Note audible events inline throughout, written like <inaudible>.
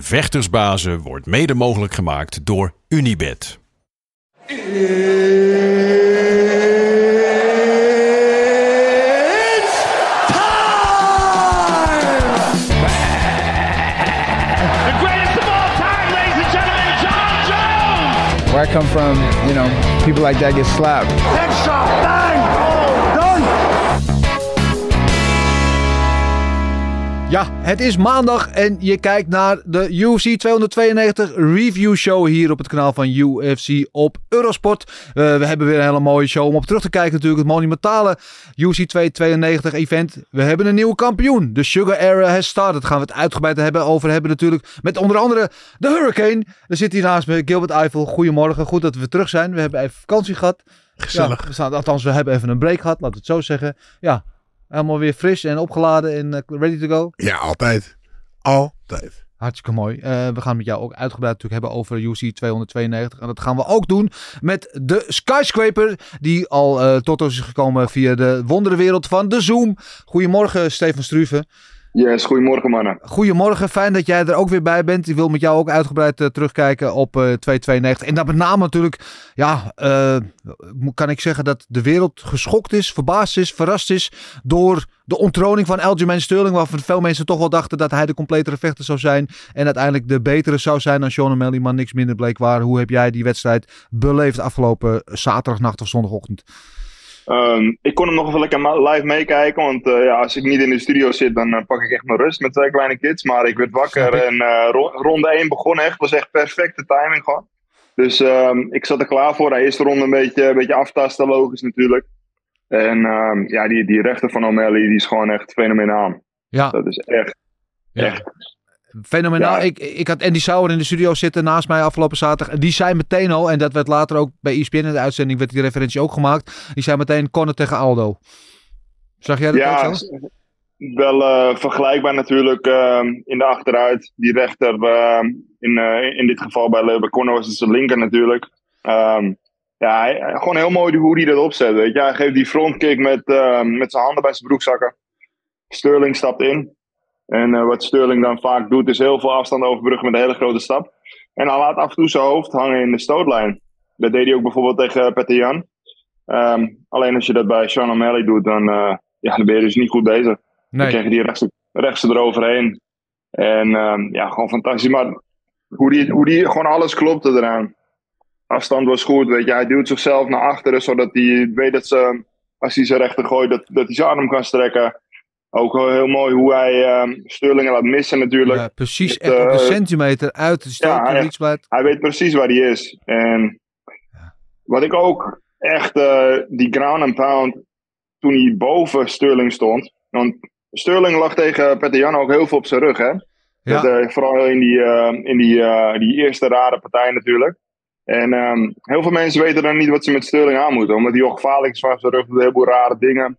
Vechtersbazen wordt mede mogelijk gemaakt door Unibed. The greatest of all time, ladies and gentlemen, John Jones. Where I come from, you know, people like that get slapped. Ja, het is maandag en je kijkt naar de UFC 292 review show hier op het kanaal van UFC op Eurosport. Eh, we hebben weer een hele mooie show om op terug te kijken natuurlijk. Het monumentale UFC 292 event. We hebben een nieuwe kampioen. De Sugar Era has started. Daar gaan we het uitgebreid hebben over hebben natuurlijk. Met onder andere de Hurricane. Er zit hier naast me Gilbert Eiffel. Goedemorgen. Goed dat we terug zijn. We hebben even vakantie gehad. Gezellig. Ja, we staan, althans, we hebben even een break gehad. Laten we het zo zeggen. Ja, helemaal weer fris en opgeladen en eh, ready to go. Ja, altijd. Altijd. Hartstikke mooi. Eh, we gaan met jou ook uitgebreid natuurlijk hebben over UC 292. En dat gaan we ook doen met de Skyscraper. Die al eh, tot ons is gekomen via de wonderenwereld van de Zoom. Goedemorgen Stefan Struve. Yes, goedemorgen mannen. Goedemorgen, fijn dat jij er ook weer bij bent. Ik wil met jou ook uitgebreid eh, terugkijken op eh 292. En dat met name natuurlijk, ja, eh, kan ik zeggen dat de wereld geschokt is, verbaasd is, verrast is door de onttroning van Aljamain Sterling. Waarvan veel mensen toch wel dachten dat hij de completere vechter zou zijn. En uiteindelijk de betere zou zijn dan Sean O'Malley, maar niks minder bleek waar. Hoe heb jij die wedstrijd beleefd afgelopen zaterdagnacht of zondagochtend? Ehm, ik kon hem nog even lekker live meekijken, want eh, ja, als ik niet in de studio zit, dan eh, pak ik echt mijn rust met twee kleine kids. Maar ik werd wakker en eh, ro- ronde 1 begon echt, was echt perfecte timing gewoon. Dus ehm, ik zat er klaar voor. De eerste ronde een beetje, een beetje aftasten, logisch natuurlijk. En ehm, ja, die, die rechter van O'Malley, die is gewoon echt fenomenaal. Ja, Dat is echt, Ja. echt. Fenomenaal. Ja. Ik, ik had Andy Sauer in de studio zitten naast mij afgelopen zaterdag. En die zei meteen al, en dat werd later ook bij ESPN in de uitzending, werd die referentie ook gemaakt. Die zei meteen Conor tegen Aldo. Zag jij dat Ja, ook wel eh, vergelijkbaar natuurlijk ehm, in de achteruit. Die rechter, ehm, in, eh, in dit geval bij, bij Conor was het zijn linker natuurlijk. Ehm, ja, hij, gewoon heel mooi hoe hij dat opzet. Weet je. Hij geeft die frontkick met, met zijn handen bij zijn broekzakken. Sterling stapt in. En eh, wat Sterling dan vaak doet, is heel veel afstand overbruggen met een hele grote stap. En hij laat af en toe zijn hoofd hangen in de stootlijn. Dat deed hij ook bijvoorbeeld tegen Peter Jan. Ehm, alleen als je dat bij Sean O'Malley doet, dan, eh, ja, dan ben je dus niet goed bezig. Dan Nee. kreeg je die rechtse, rechtse eroverheen. En ehm, ja, gewoon fantastisch. Maar hoe die, hoe die gewoon alles klopte eraan. Afstand was goed, weet je. Hij duwt zichzelf naar achteren, zodat hij weet dat ze, als hij zijn rechter gooit, dat, dat hij zijn arm kan strekken. Ook wel heel mooi hoe hij ehm Sterling laat missen natuurlijk. Ja, precies, Met, echt op een eh, centimeter uit de stoot. ja, blijft. Hij weet precies waar hij is. En wat ik ook echt, eh, die ground and pound, toen hij boven Sterling stond. Want Sterling lag tegen Peter Jan ook heel veel op zijn rug, hè? Ja. Dat, eh, vooral in die, eh, in die, die eerste rare partij natuurlijk. En ehm, heel veel mensen weten dan niet wat ze met Sterling aan moeten. Omdat hij ook gevaarlijk is van zijn rug. Doet een heleboel rare dingen.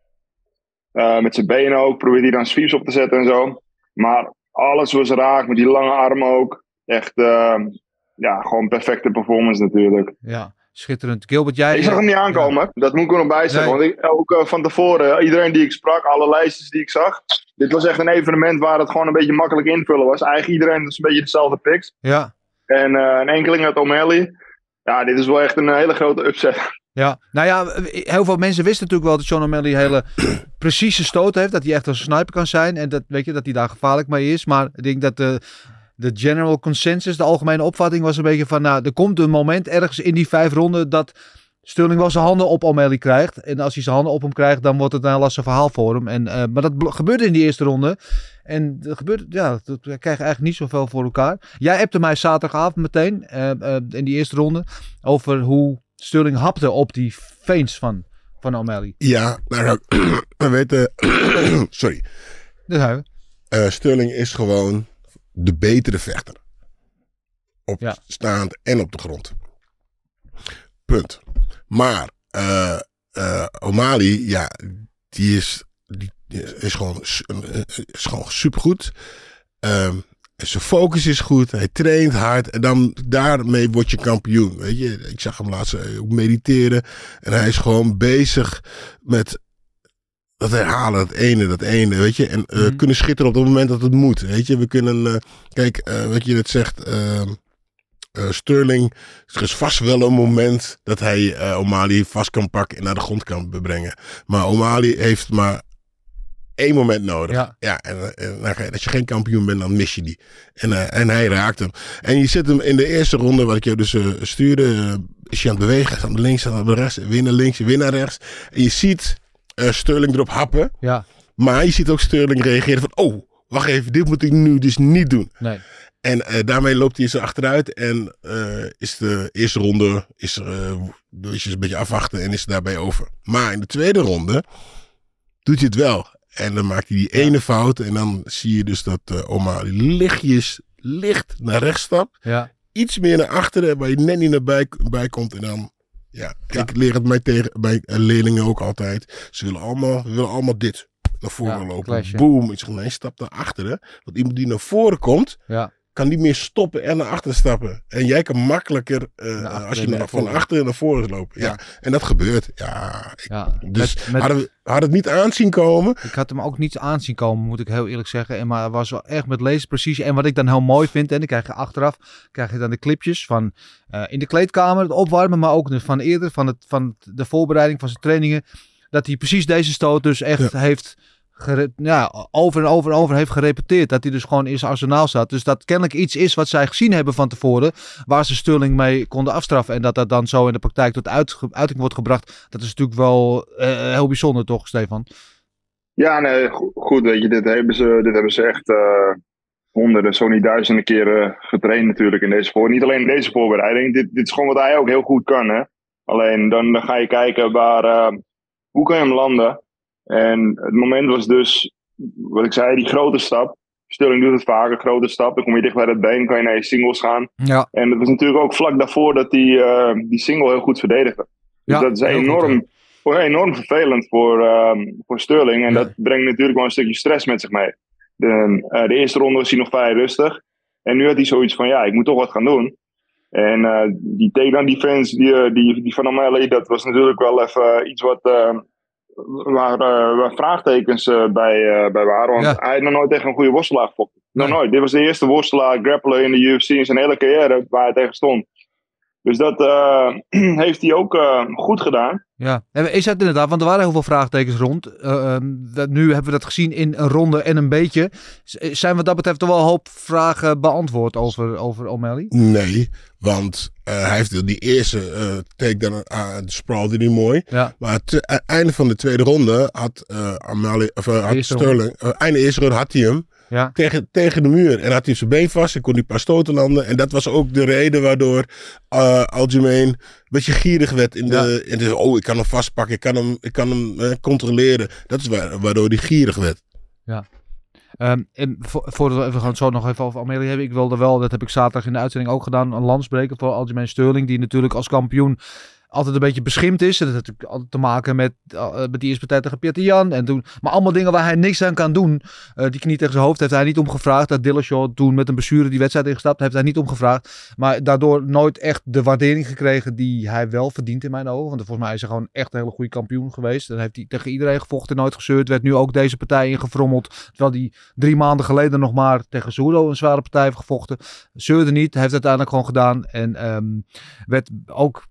Eh, met zijn benen ook. Probeert hij dan sweeps op te zetten en zo. Maar alles was raak. Met die lange armen ook. Echt, ehm, ja, gewoon perfecte performance natuurlijk. Ja, schitterend. Gilbert, jij... Ik zag hem niet aankomen. Dat moet ik er nog bij zeggen. Nee. Want ik, ook eh, van tevoren, eh, iedereen die ik sprak, alle lijstjes die ik zag. Dit was echt een evenement waar het gewoon een beetje makkelijk invullen was. Eigenlijk iedereen was een beetje dezelfde picks. Ja, En eh, een enkeling uit O'Malley. Ja, dit is wel echt een hele grote upset. Ja. Nou ja, heel veel mensen wisten natuurlijk wel dat Sean O'Malley een hele <clears throat> precieze stoot heeft. Dat hij echt een sniper kan zijn. En dat, weet je, dat hij daar gevaarlijk mee is. Maar ik denk dat de, de general consensus, de algemene opvatting was een beetje van... Nou, er komt een moment ergens in die vijf ronden dat Sterling wel zijn handen op O'Malley krijgt. En als hij zijn handen op hem krijgt, dan wordt het een lastig verhaal voor hem. En, eh, maar dat gebeurde in die eerste ronde. En er gebeurde, ja, dat, we krijgen eigenlijk niet zoveel voor elkaar. Jij appte mij zaterdagavond meteen, eh, eh, in die eerste ronde, over hoe Sterling hapte op die feints van, van O'Malley. Ja, <clears throat> we weten. <clears throat> sorry. We. Eh, Sterling is gewoon de betere vechter. Op Ja. staand en op de grond. Punt. Maar eh, O'Malley, ja, die is, die is gewoon, is gewoon supergoed. Ehm zijn focus is goed, hij traint hard en dan daarmee word je kampioen. Weet je, ik zag hem laatst eh, ook mediteren en hij is gewoon bezig met dat herhalen, dat ene, dat ene, weet je. En eh, Mhm. kunnen schitteren op het moment dat het moet, weet je. We kunnen, eh, kijk, wat je net zegt, Sterling, er is vast wel een moment dat hij O'Malley vast kan pakken en naar de grond kan brengen. Maar O'Malley heeft maar één moment nodig. Ja. en, eh, en je- als je geen kampioen bent, dan mis je die. En, eh, en hij raakt hem. En je zit hem in de eerste ronde, wat ik jou dus eh, stuurde, eh, is hij aan het bewegen. Aan de links, aan de rechts, weer naar links, weer naar rechts. En je ziet Sterling erop happen. Ja, Maar je ziet ook Sterling reageren van, oh, wacht even, dit moet ik nu dus niet doen. nee. En daarmee loopt hij zo achteruit en is de eerste ronde is, dus een beetje afwachten en is het daarbij over. Maar in de tweede ronde doet hij het wel. En dan maakt hij die ene fout en dan zie je dus dat eh Omar lichtjes, licht naar rechts stapt. Ja, Iets meer naar achteren, waar je net niet naar bij, bij komt. En dan, ja, Ja. ik leer het mij tegen, bij eh, leerlingen ook altijd. Ze willen allemaal, willen allemaal dit. Naar voren Ja, lopen. Boom. Ik zeg, nee, stap naar achteren. Want iemand die naar voren komt, ja, kan niet meer stoppen en naar achteren stappen. En jij kan makkelijker eh, als je naar, van achteren naar voren loopt. Ja. Ja. En dat gebeurt. Ja, ik- ja. dus Met- met- hadden we hadden het niet aanzien komen. Ik had hem ook niet aanzien komen, moet ik heel eerlijk zeggen. En maar hij was wel echt met laserprecisie. En wat ik dan heel mooi vind, en dan krijg je achteraf krijg je dan de clipjes van eh, in de kleedkamer, het opwarmen, maar ook van eerder, van, het, van het- de voorbereiding van zijn trainingen. Dat hij precies deze stoot dus echt heeft ja, over en over en over heeft gerepeteerd. Dat hij dus gewoon in zijn arsenaal zat. Dus dat kennelijk iets is wat zij gezien hebben van tevoren. Waar ze Sterling mee konden afstraffen. En dat dat dan zo in de praktijk tot uitge- uiting wordt gebracht. Dat is natuurlijk wel eh, heel bijzonder toch, Stefan? Ja, nee, go- goed, weet je, dit hebben ze, dit hebben ze echt eh, honderden, zo niet duizenden keren getraind natuurlijk in deze voor. Niet alleen in deze voorbereiding, dit, dit is gewoon wat hij ook heel goed kan, hè. Alleen dan, dan ga je kijken waar, eh, hoe kan je hem landen? En het moment was dus, wat ik zei, die grote stap. Sterling doet het vaker, grote stap. Dan kom je dicht bij het been, kan je naar je singles gaan. Ja, En het was natuurlijk ook vlak daarvoor dat hij eh, die single heel goed verdedigde. Dus Ja, dat is heel goed, enorm, enorm vervelend voor, ehm, voor Sterling. En Ja. dat brengt natuurlijk wel een stukje stress met zich mee. De, eh, de eerste ronde was hij nog vrij rustig. En nu had hij zoiets van, ja, ik moet toch wat gaan doen. En eh, die takedown defense die, die, die van O'Malley, dat was natuurlijk wel even iets wat... waar, eh, waar vraagtekens eh, bij, eh, bij waren. Want Ja. hij had nog nooit tegen een goede worstelaar gevochten. Nog Nee. nooit. Dit was de eerste worstelaar, grappler in de UFC in zijn hele carrière waar hij tegen stond. Dus dat eh, <clears throat> heeft hij ook eh, goed gedaan. Ja, is dat inderdaad, want er waren heel veel vraagtekens rond. Eh, ehm, dat, nu hebben we dat gezien in een ronde en een beetje. Z- Zijn wat dat betreft er wel een hoop vragen beantwoord over, over O'Malley? Nee, want eh, hij heeft die eerste eh take dan uh, sprawlde hij mooi. Ja, Maar het einde van de tweede ronde had, eh Amali, of, had Sterling, einde eerste ronde had hij hem ja, tegen, tegen de muur. En had hij zijn been vast en kon hij een paar stoten landen. En dat was ook de reden waardoor eh Algemeen een beetje gierig werd. In de, in de, oh, ik kan hem vastpakken, ik kan hem, ik kan hem eh, controleren. Dat is waar, waardoor hij gierig werd. Ehm, en vo- voordat we even gaan zo nog even over O'Malley hebben. Ik wilde wel, dat heb ik zaterdag in de uitzending ook gedaan, een lans breken voor Aljamain Sterling. Die natuurlijk als kampioen altijd een beetje beschimd is. En dat heeft natuurlijk altijd te maken met, eh, met die eerste partij tegen Pieter Jan. En toen, maar allemaal dingen waar hij niks aan kan doen. Eh, die knie tegen zijn hoofd heeft hij niet omgevraagd. Dat Dillashaw toen met een blessure die wedstrijd ingestapt, heeft hij niet omgevraagd. Maar daardoor nooit echt de waardering gekregen die hij wel verdient in mijn ogen. Want volgens mij is hij gewoon echt een hele goede kampioen geweest. Dan heeft hij tegen iedereen gevochten, nooit gezeurd. Werd nu ook deze partij ingefrommeld. Terwijl hij drie maanden geleden nog maar tegen Zudo een zware partij heeft gevochten. Zeurde niet, heeft het uiteindelijk gewoon gedaan. En ehm, werd ook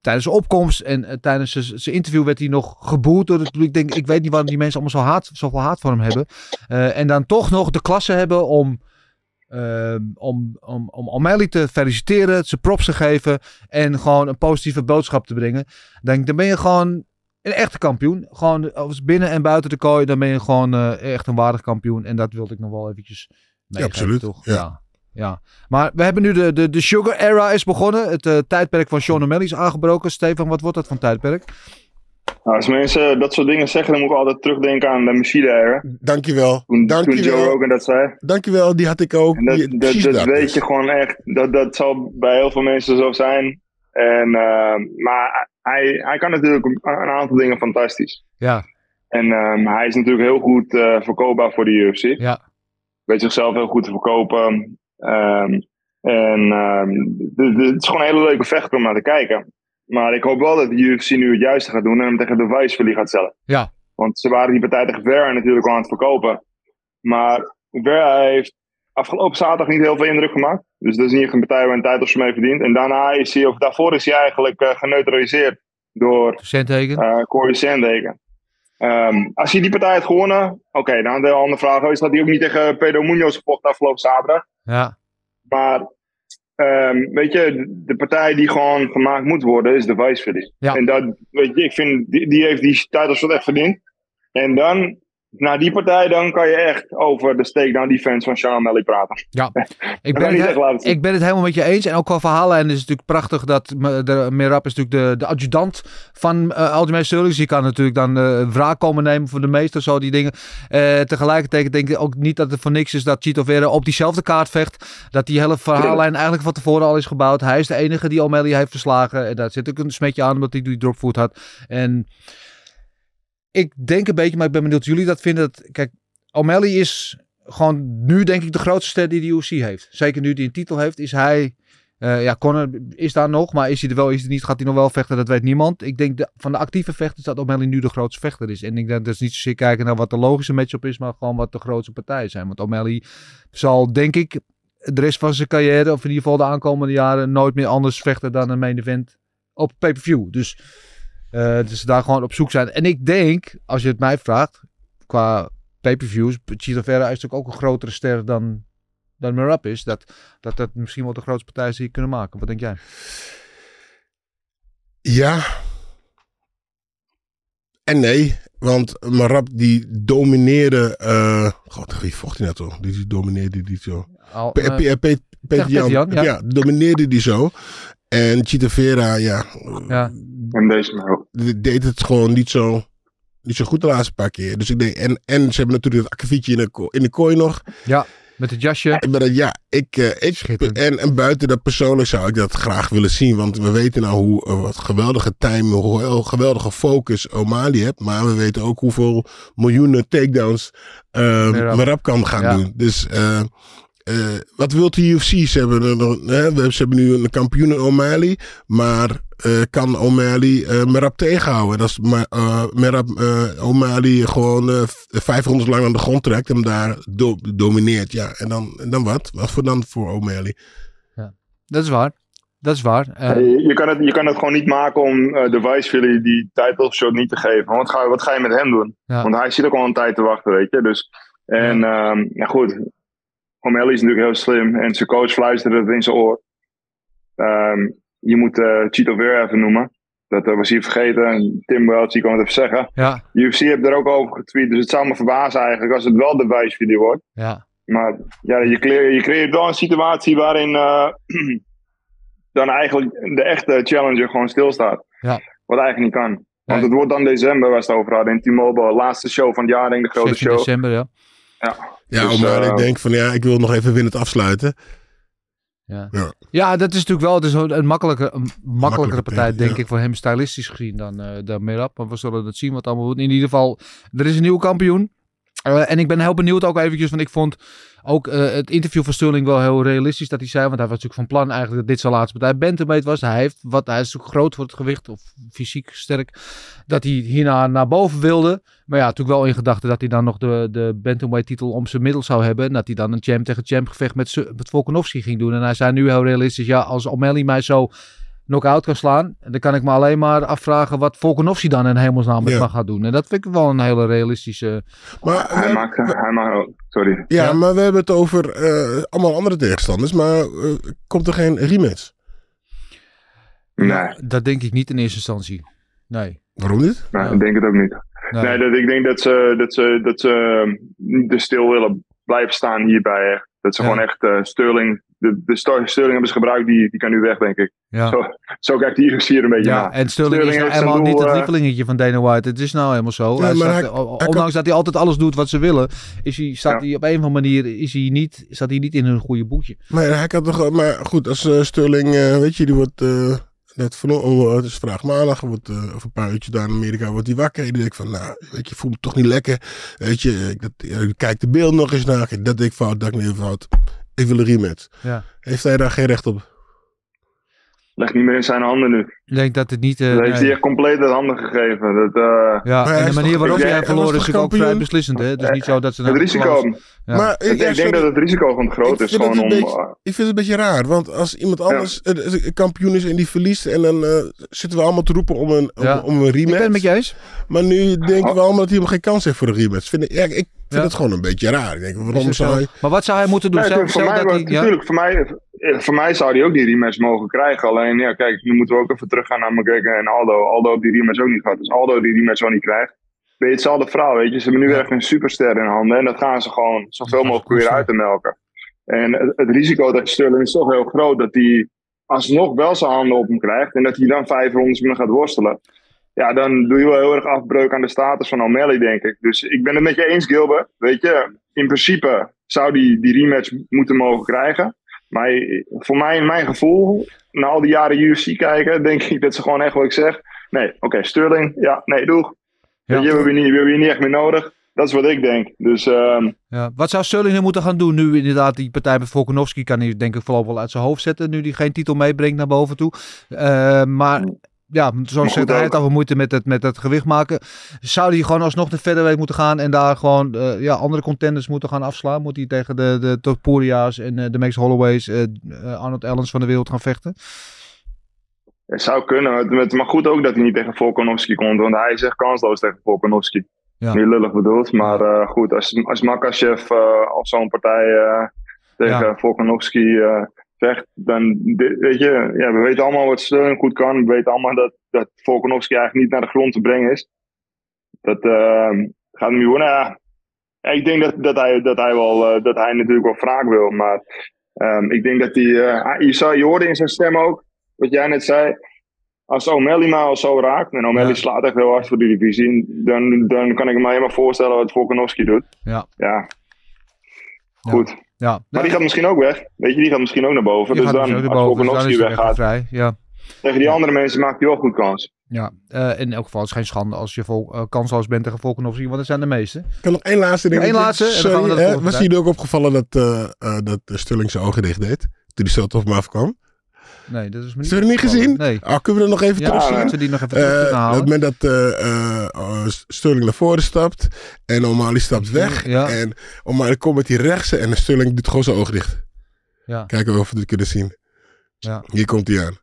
tijdens de opkomst en eh, tijdens zijn- interview werd hij nog geboerd door het publiek. Ik denk, ik weet niet waarom die mensen allemaal zo haat, zoveel haat voor hem hebben. Eh, en dan toch nog de klasse hebben om, ehm, om, om, om O'Malley te feliciteren, zijn props te geven en gewoon een positieve boodschap te brengen. Dan, denk dan ben je gewoon een echte kampioen. Gewoon als binnen en buiten de kooi, dan ben je gewoon eh, echt een waardig kampioen. En dat wilde ik nog wel eventjes meegeven, absoluut, Toch? ja. ja. Ja, maar we hebben nu de, de, de Sugar Era is begonnen. Het eh, tijdperk van Sean O'Malley is aangebroken. Stefan, wat wordt dat van tijdperk? Nou, als mensen dat soort dingen zeggen, dan moet ik altijd terugdenken aan de Machine Era. Dankjewel. Toen, toen Joe Dankjewel. Rogan dat zei. Dankjewel, die had ik ook. En dat, Die- dat, weet dus. je gewoon echt. Dat, dat zal bij heel veel mensen zo zijn. En, eh, maar hij, hij kan natuurlijk een, aantal dingen fantastisch. Ja, En ehm, hij is natuurlijk heel goed eh, verkoopbaar voor de UFC. ja. Weet zichzelf heel goed te verkopen. Ehm, en ehm, d- d- het is gewoon een hele leuke vechter om naar te kijken. Maar ik hoop wel dat de UFC nu het juiste gaat doen en hem tegen de Wijsverlie gaat stellen. Ja. Want ze waren die partij tegen Vera natuurlijk al aan het verkopen. Maar Vera heeft afgelopen zaterdag niet heel veel indruk gemaakt. Dus dat is niet echt een partij waar een titels mee verdient. En daarna is hij, of daarvoor is hij eigenlijk eh, geneutraliseerd door Centteken. eh Corey Sandhagen. Ehm, als hij die partij had gewonnen, oké, dan de andere vraag geweest dat hij ook niet tegen Pedro Munoz gevochten afgelopen zaterdag. Ja, Maar ehm, weet je, de- partij die gewoon gemaakt moet worden is de Vice Ja. En dat, weet je, ik vind, die, die heeft die wel echt verdiend. En dan, na die partij, dan kan je echt over de takedown defense van Sean O'Malley praten. ja. <laughs> Ik ben, het, ik ben het helemaal met je eens. En ook qua verhalen. En het is natuurlijk prachtig dat me- de, Merab is natuurlijk de, de adjudant van eh Aljamain Sterling. Dus die kan natuurlijk dan eh wraak komen nemen voor de meeste zo die dingen. Eh, tegelijkertijd denk ik ook niet dat het voor niks is dat Chito Vera op diezelfde kaart vecht. Dat die hele verhaallijn eigenlijk van tevoren al is gebouwd. Hij is de enige die O'Malley heeft verslagen. En daar zit ook een smetje aan omdat hij die dropfoot had. En ik denk een beetje, maar ik ben benieuwd jullie dat vinden. Dat, kijk, O'Malley is gewoon nu denk ik de grootste ster die de UFC heeft. Zeker nu die een titel heeft, is hij... eh, ja, Conor is daar nog, maar is hij er wel, is hij niet, gaat hij nog wel vechten, dat weet niemand. Ik denk de, van de actieve vechters dat O'Malley nu de grootste vechter is. En ik denk dat is niet zozeer kijken naar wat de logische matchup is, maar gewoon wat de grootste partijen zijn. Want O'Malley zal, denk ik, de rest van zijn carrière, of in ieder geval de aankomende jaren, nooit meer anders vechten dan een main event op pay-per-view. Dus, dus daar gewoon op zoek zijn. En ik denk, als je het mij vraagt, qua pay-per-views, Chito Vera is natuurlijk ook een grotere ster dan, dan Merab is. Dat, dat dat misschien wel de grootste partij is die je kunnen maken. Wat denk jij? Ja. En nee. Want Marab die domineerde... eh God, wie vocht hij nou toch? Die, die domineerde die zo. Al, Pe- eh, Pe- Pe- Peter Peter Jan. Jan, ja. Ja. domineerde die zo. En Chita Vera, ja, ja, En deze maar ook. de- deed het gewoon niet zo, niet zo goed de laatste paar keer. Dus ik denk, en, en ze hebben natuurlijk het akkefietje in de, ko- in de kooi nog. met het jasje. Dat, ja, ik, eh, ik Schitterend. en, en buiten dat persoonlijk zou ik dat graag willen zien. Want we weten nou hoe eh, wat geweldige time, hoe geweldige focus O'Malley hebt. Maar we weten ook hoeveel miljoenen takedowns uh, Merab. Merab kan gaan Ja. doen. Dus eh, eh, wat wil de UFC? Ze hebben, er nog- hè, we- ze hebben nu een kampioen in O'Malley. Maar eh, kan O'Malley eh Merab tegenhouden? Dat is maar, eh, Merab eh, O'Malley gewoon eh, v- vijf rondes lang aan de grond trekt. En hem daar do- domineert. Ja, en dan, en dan wat? Wat voor dan voor O'Malley? Dat is waar. Dat is waar. Eh, Je, je, kan het, je kan het gewoon niet maken om eh, de Vice die title shot niet te geven. Want wat ga, wat ga je met hem doen? Ja. Want hij zit ook al een tijd te wachten, weet je. Dus, en ehm ja, goed, O'Malley is natuurlijk heel slim. En zijn coach fluisterde het in zijn oor. Ehm, je moet eh Chito Vera even noemen. Dat eh, was hij vergeten. Tim Welch, die kon het even zeggen. ja, UFC heeft er ook over getweet. Dus het zou me verbazen eigenlijk als het wel de Vice wordt. ja, Maar ja, je, creëert, je creëert wel een situatie waarin eh, <clears throat> dan eigenlijk de echte challenger gewoon stilstaat. Ja. Wat eigenlijk niet kan. Want het wordt dan december, waar ze het over hadden. In T-Mobile, laatste show van het jaar, denk ik, de grote 16 show. december, ja. Ja, Dus, maar ik denk van ja, ik wil nog even winnend afsluiten. Ja. Ja. ja, dat is natuurlijk wel het is een, makkelijke, een makkelijkere partij, denk ja. ik, voor hem stylistisch gezien dan, eh dan Merab. Maar we zullen het zien wat allemaal wordt. In ieder geval, er is een nieuwe kampioen. Eh, en ik ben heel benieuwd ook eventjes, want ik vond ook eh, het interview van Sterling wel heel realistisch dat hij zei. Want hij was natuurlijk van plan eigenlijk dat dit zijn laatste partij bantamweight was. Hij, heeft wat, hij is natuurlijk groot voor het gewicht, of fysiek sterk, dat hij hierna naar boven wilde. Maar ja, natuurlijk wel in gedachten dat hij dan nog de, de bantamweight titel om zijn middel zou hebben. En dat hij dan een champ tegen champ gevecht met, met Volkanovski ging doen. En hij zei nu heel realistisch, ja, als O'Malley mij zo knock-out kan slaan, dan kan ik me alleen maar afvragen wat Volkanovski dan in hemelsnaam met Ja. me gaat doen. En dat vind ik wel een hele realistische... Maar, Hij maakt, hij maakt, oh, sorry. ja, Ja. maar we hebben het over eh, allemaal andere tegenstanders. Maar eh, komt er geen rematch? Nee, Dat denk ik niet in eerste instantie. Nee. Waarom niet? nee Ja. ik denk het ook niet. nee. Nee, dat, ik denk dat ze, dat ze, dat ze niet te stil willen blijven staan hierbij. Dat ze Ja. gewoon echt eh, Sterling, de, de Ster- Sterling hebben ze gebruikt, die, die kan nu weg, denk ik. Ja. Zo, zo kijkt die UFC er een beetje Ja, naar. en Sterling, Sterling is nou helemaal niet doel, het eh, lievelingetje van Dana White. Het is nou helemaal zo. Ja, Hij maar staat- hij- o- hij ondanks dat hij altijd alles doet wat ze willen, is hij, staat Ja. hij op een of andere manier is hij niet, staat hij niet in een goede boekje. Maar hij kan toch... Maar goed, als eh, Sterling... eh, weet je, die wordt... net van... Oh, het is vandaag maandag. Wordt, eh, over een paar uurtjes daar in Amerika wordt hij wakker. En dan denk ik van... Nou, weet je, voel me toch niet lekker. Weet je, ik, dat, ik kijk de beeld nog eens naar. Dat ik fout, dat ik niet fout. Ik wil een rematch. Ja. Heeft hij daar geen recht op? Leg niet meer in zijn handen nu. Ik denk dat het niet... eh, Dat heeft nee. hij echt compleet uit handen gegeven. Dat, eh, Ja, en de manier waarop hij hij verloren is ook vrij kampioen? beslissend. Hè? Het is niet zo dat ze... het nou risico. Ja. Maar Ik, ja, ik sorry. denk dat het risico van te groot Ik is. Gewoon een om, beetje- Ik vind het een beetje raar, want als iemand anders eh, eh, een kampioen is en die verliest, en dan eh, zitten we allemaal te roepen om een, om, Ja. om een Ik rematch. ben het met je eens. Maar nu denken we allemaal dat hij hem geen kans heeft voor een rematch. Vind ik, ja, ik vind Ja. het gewoon een beetje raar. Ik denk, waarom zou zo? hij... Maar wat zou hij moeten doen? Nee, Stel- voor, stel mij, dat was- hij- ja? natuurlijk, voor, mij, eh, voor mij zou hij ook die rematch mogen krijgen. Alleen, ja, kijk, nu moeten we ook even teruggaan naar McGregor en Aldo. Aldo heeft die rematch ook niet gehad. Dus Aldo die rematch ook niet krijgt. Ben je hetzelfde verhaal, weet je. Ze hebben nu echt een superster in handen. En dat gaan ze gewoon zoveel mogelijk weer uit te melken. En het, het risico dat Sterling is toch heel groot dat hij alsnog wel zijn handen op hem krijgt. En dat hij dan vijf rondes met hem gaat worstelen. Ja, dan doe je wel heel erg afbreuk aan de status van O'Malley, denk ik. Dus ik ben het met je eens, Gilbert. Weet je, in principe zou die die rematch moeten mogen krijgen. Maar voor mij, in mijn gevoel, na al die jaren UFC kijken, denk ik dat ze gewoon echt wat ik zeg. Nee, oké, Sterling, ja, nee, doeg. Ja. Je, we hebben je niet, we hebben je niet echt meer nodig. Dat is wat ik denk. Dus ehm, Ja. Wat zou Sterling nu moeten gaan doen? Nu inderdaad die partij met Volkanovski kan hij denk ik voorlopig wel uit zijn hoofd zetten. Nu hij geen titel meebrengt naar boven toe. Eh, maar ja, zoals zegt hij het over moeite met het, met het gewicht maken. Zou hij gewoon alsnog naar verder moeten gaan en daar gewoon eh, ja, andere contenders moeten gaan afslaan? Moet hij tegen de, de Topuria's en eh, de Max Holloways, eh, Arnold Ellens van de wereld gaan vechten? het zou kunnen. Het- het- Maar goed ook dat hij niet tegen Volkanovski komt. Want hij is echt kansloos tegen Volkanovski. Ja. Niet lullig bedoeld. Maar goed, als, als Makachev op zo'n partij tegen Ja. Volkanovski vecht. Dan weet je, ja, we weten allemaal wat Sterling goed kan. We weten allemaal dat, dat Volkanovski eigenlijk niet naar de grond te brengen is. Dat eh, gaat hem niet worden. Ja, Ja, ik denk dat, dat, hij, dat, hij wel, eh, dat hij natuurlijk wel wraak wil. Maar ehm, ik denk dat hij. eh, hij- je, zou, je hoorde in zijn stem ook, wat jij net zei. Als O'Malley maar al zo raakt, en O'Malley Ja. slaat echt heel hard voor die divisie, dan, dan kan ik me helemaal voorstellen wat Volkanovski doet. Ja. Ja. Goed. Ja, Maar die gaat misschien ook weg. Weet je, die gaat misschien ook naar boven. Die dus gaat dan, dus ook als naar boven, dus dan Volkanovski weggaat, vrij. Ja. tegen die andere mensen maakt hij wel goed kans. Ja, eh, in elk geval is het geen schande als je vol, eh, kansloos bent tegen Volkanovski, want dat zijn de meeste. Ik kan nog één laatste ding. Eén laatste, en dan gaan we was jullie ook opgevallen dat, eh eh, dat Sterling zijn ogen dicht deed? Toen hij zo op hem afkwam. Nee, dat is me Hebben we het niet gezien? Nee. Ah, kunnen we dat nog even Ja, terugzien? we die nog even Eh, terug op het halen? moment dat eh, eh, eh, Sterling naar voren stapt en O'Malley stapt weg. Ja. En O'Malley komt met die rechtse en Sterling doet gewoon zijn ogen dicht. Ja. Kijken of we het kunnen zien. Ja. Hier komt hij aan.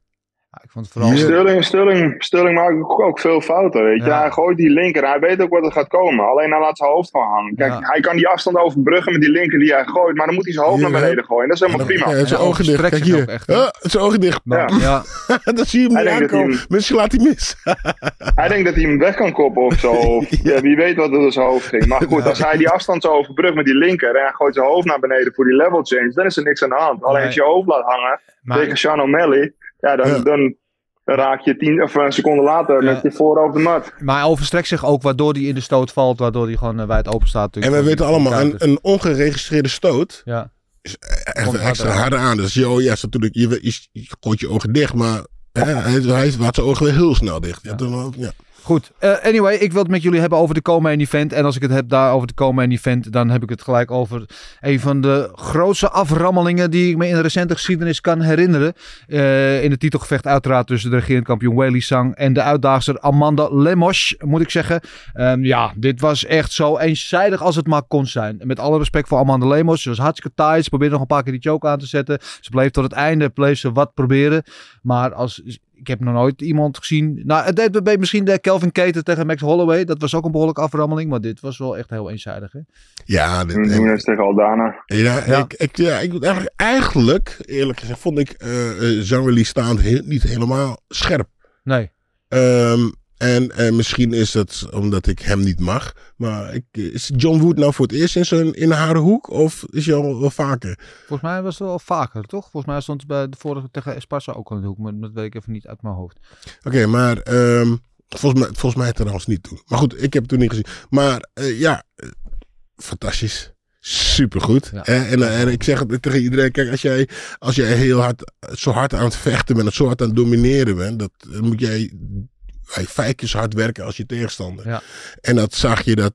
Het vooral... Sterling, Sterling, Sterling maakt ook, ook veel fouten, weet je. Ja. Hij gooit die linker, hij weet ook wat er gaat komen. Alleen hij laat zijn hoofd gewoon hangen. Kijk, Ja. hij kan die afstand overbruggen met die linker die hij gooit, maar dan moet hij zijn hoofd Ja. naar beneden gooien. Dat is helemaal Ja, prima. zijn ogen dicht. Kijk hier. echt? Ja, zijn ogen dicht. Ja. ja. <laughs> Dan zie je hem niet aankomen. hem- Misschien laat hij mis. <laughs> Hij denkt dat hij hem weg kan koppen of zo. Of, <laughs> ja, wie weet wat er door zijn hoofd ging. Maar goed, als hij die afstand zo overbrugt met die linker en hij gooit zijn hoofd naar beneden voor die level change, dan is er niks aan de hand. Alleen Nee. als je je hoofd laat hangen Maar, tegen Sean O'Malley, ja, dan, Ja. Dan, dan raak je tien of een seconde later Ja. met je voorhoofd de mat. maar hij overstrekt zich ook, waardoor hij in de stoot valt, waardoor hij gewoon eh, wijd open staat. En we weten allemaal, een, een ongeregistreerde stoot Ja, is echt Komt een extra harder harder aan. Dus je, oh ja, is natuurlijk, je, je, je gooit je ogen dicht, maar hè, hij, hij had zijn ogen weer heel snel dicht. Ja. dan- ja. Goed. Eh, anyway, ik wil het met jullie hebben over de Komen event. En als ik het heb daar over de Komen event, dan heb ik het gelijk over een van de grootste aframmelingen die ik me in de recente geschiedenis kan herinneren. Eh, in het titelgevecht uiteraard tussen de regerend kampioen Weili Sang en de uitdaagster Amanda Lemos, moet ik zeggen. Ehm, ja, dit was echt zo eenzijdig als het maar kon zijn. Met alle respect voor Amanda Lemos. Ze was hartstikke taai. Ze probeerde nog een paar keer die choke aan te zetten. Ze bleef tot het einde bleef ze wat proberen. Maar als, ik heb nog nooit iemand gezien. Nou, het deed bij misschien de Kelvin Cater tegen Max Holloway. Dat was ook een behoorlijke aframmeling. Maar dit was wel echt heel eenzijdig. Hè? Ja, dit, Nu en- is tegen Aldana. ja, Ja. Ik, ik, ja, ik, eigenlijk, eigenlijk, eerlijk gezegd, vond ik eh uh, Jean-Willy staand heel, niet helemaal scherp. Nee. Ehm, En, en misschien is het omdat ik hem niet mag. Maar ik, is John Wood nou voor het eerst in, zijn, in haar hoek? Of is hij al wel vaker? Volgens mij was het wel vaker, toch? Volgens mij stond het bij de vorige tegen Esparza ook aan de hoek. Maar dat weet ik even niet uit mijn hoofd. Oké, maar ehm, volgens, mij, volgens mij trouwens niet toen. Maar goed, ik heb het toen niet gezien. Maar eh, ja, eh, fantastisch. Supergoed. Ja. Eh, en, en ik zeg het tegen iedereen. Kijk, als jij, als jij heel hard, zo hard aan het vechten bent. En zo hard aan het domineren bent. Dat, moet jij bij vijf keer zo hard werken als je tegenstander. Ja. En dat zag je dat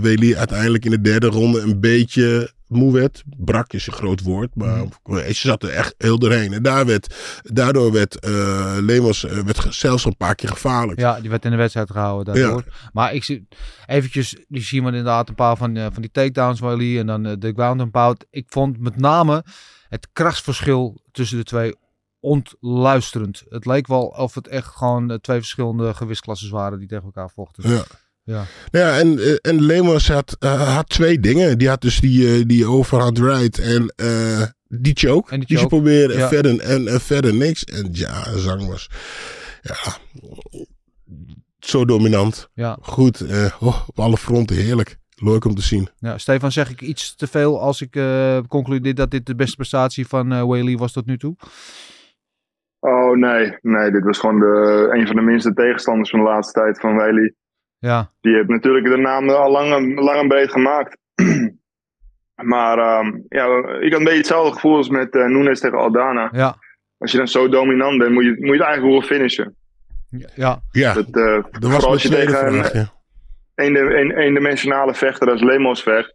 Weli uiteindelijk in de derde ronde een beetje moe werd. Brak is een groot woord, maar ze zat er echt heel doorheen. En daar werd, daardoor werd eh Lemos werd zelfs een paar keer gevaarlijk. Ja, die werd in de wedstrijd gehouden daardoor. Maar ik zie eventjes, die zien we inderdaad een paar van, van die takedowns van Lee en dan de ground and pound. Ik vond met name het krachtsverschil tussen de twee ontluisterend. Het leek wel of het echt gewoon eh, twee verschillende gewichtsklassen waren die tegen elkaar vochten. Ja. Ja. Ja, en, eh, en Lemos had, eh, had twee dingen. Die had dus die, die overhand right en die choke. En die die ze choke, probeerden en, ja. verder, en, verder niks. En ja, Zang was ja, zo dominant. Ja. Goed, oh, op alle fronten heerlijk. Leuk om te zien. Ja, Stefan, zeg ik iets te veel als ik concludeer dat dit de beste prestatie van Whaley was tot nu toe? Oh nee, nee, dit was gewoon de, een van de minste tegenstanders van de laatste tijd van Whaley. Ja, Die heeft natuurlijk de naam al lang, en- lang en breed gemaakt. <clears throat> maar ehm, ja, ik had een beetje hetzelfde gevoel als met eh Nunes tegen Aldana. ja, Als je dan zo dominant bent, moet je, moet je het eigenlijk willen finishen. ja, Ja, Dat, eh, dat was als je tegen een. Ja. een, een, eendimensionale vechter als Lemos vecht.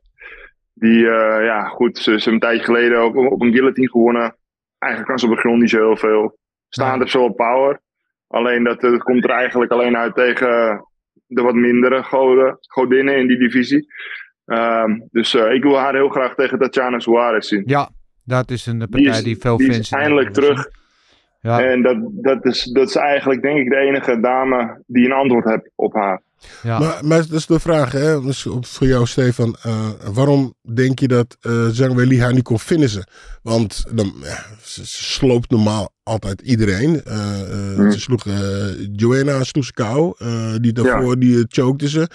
Die, eh, ja, goed, ze, ze hebben een tijdje geleden op, op een guillotine gewonnen. Eigenlijk kan ze op de grond niet zo heel veel. Staand Nee. heeft ze wel power. Alleen dat, dat komt er eigenlijk alleen uit tegen de wat mindere goden, godinnen in die divisie. Ehm, dus eh, ik wil haar heel graag tegen Tatjana Suarez zien. ja. Dat is een Die partij is, die, veel die fans is in eindelijk terug. Ja, En dat, dat, is, dat is eigenlijk denk ik de enige dame die een antwoord heeft op haar. Ja. Maar, maar dat is de vraag, hè? Dus op- voor jou, Stefan. eh, waarom denk je dat eh Zhang Weili haar niet kon finishen? Want dan, ja, ze, ze sloopt normaal altijd iedereen. Eh, eh, Hmm. Ze sloeg eh Joanna sloeg ze kou. Eh, die daarvoor die uh, chokte ze.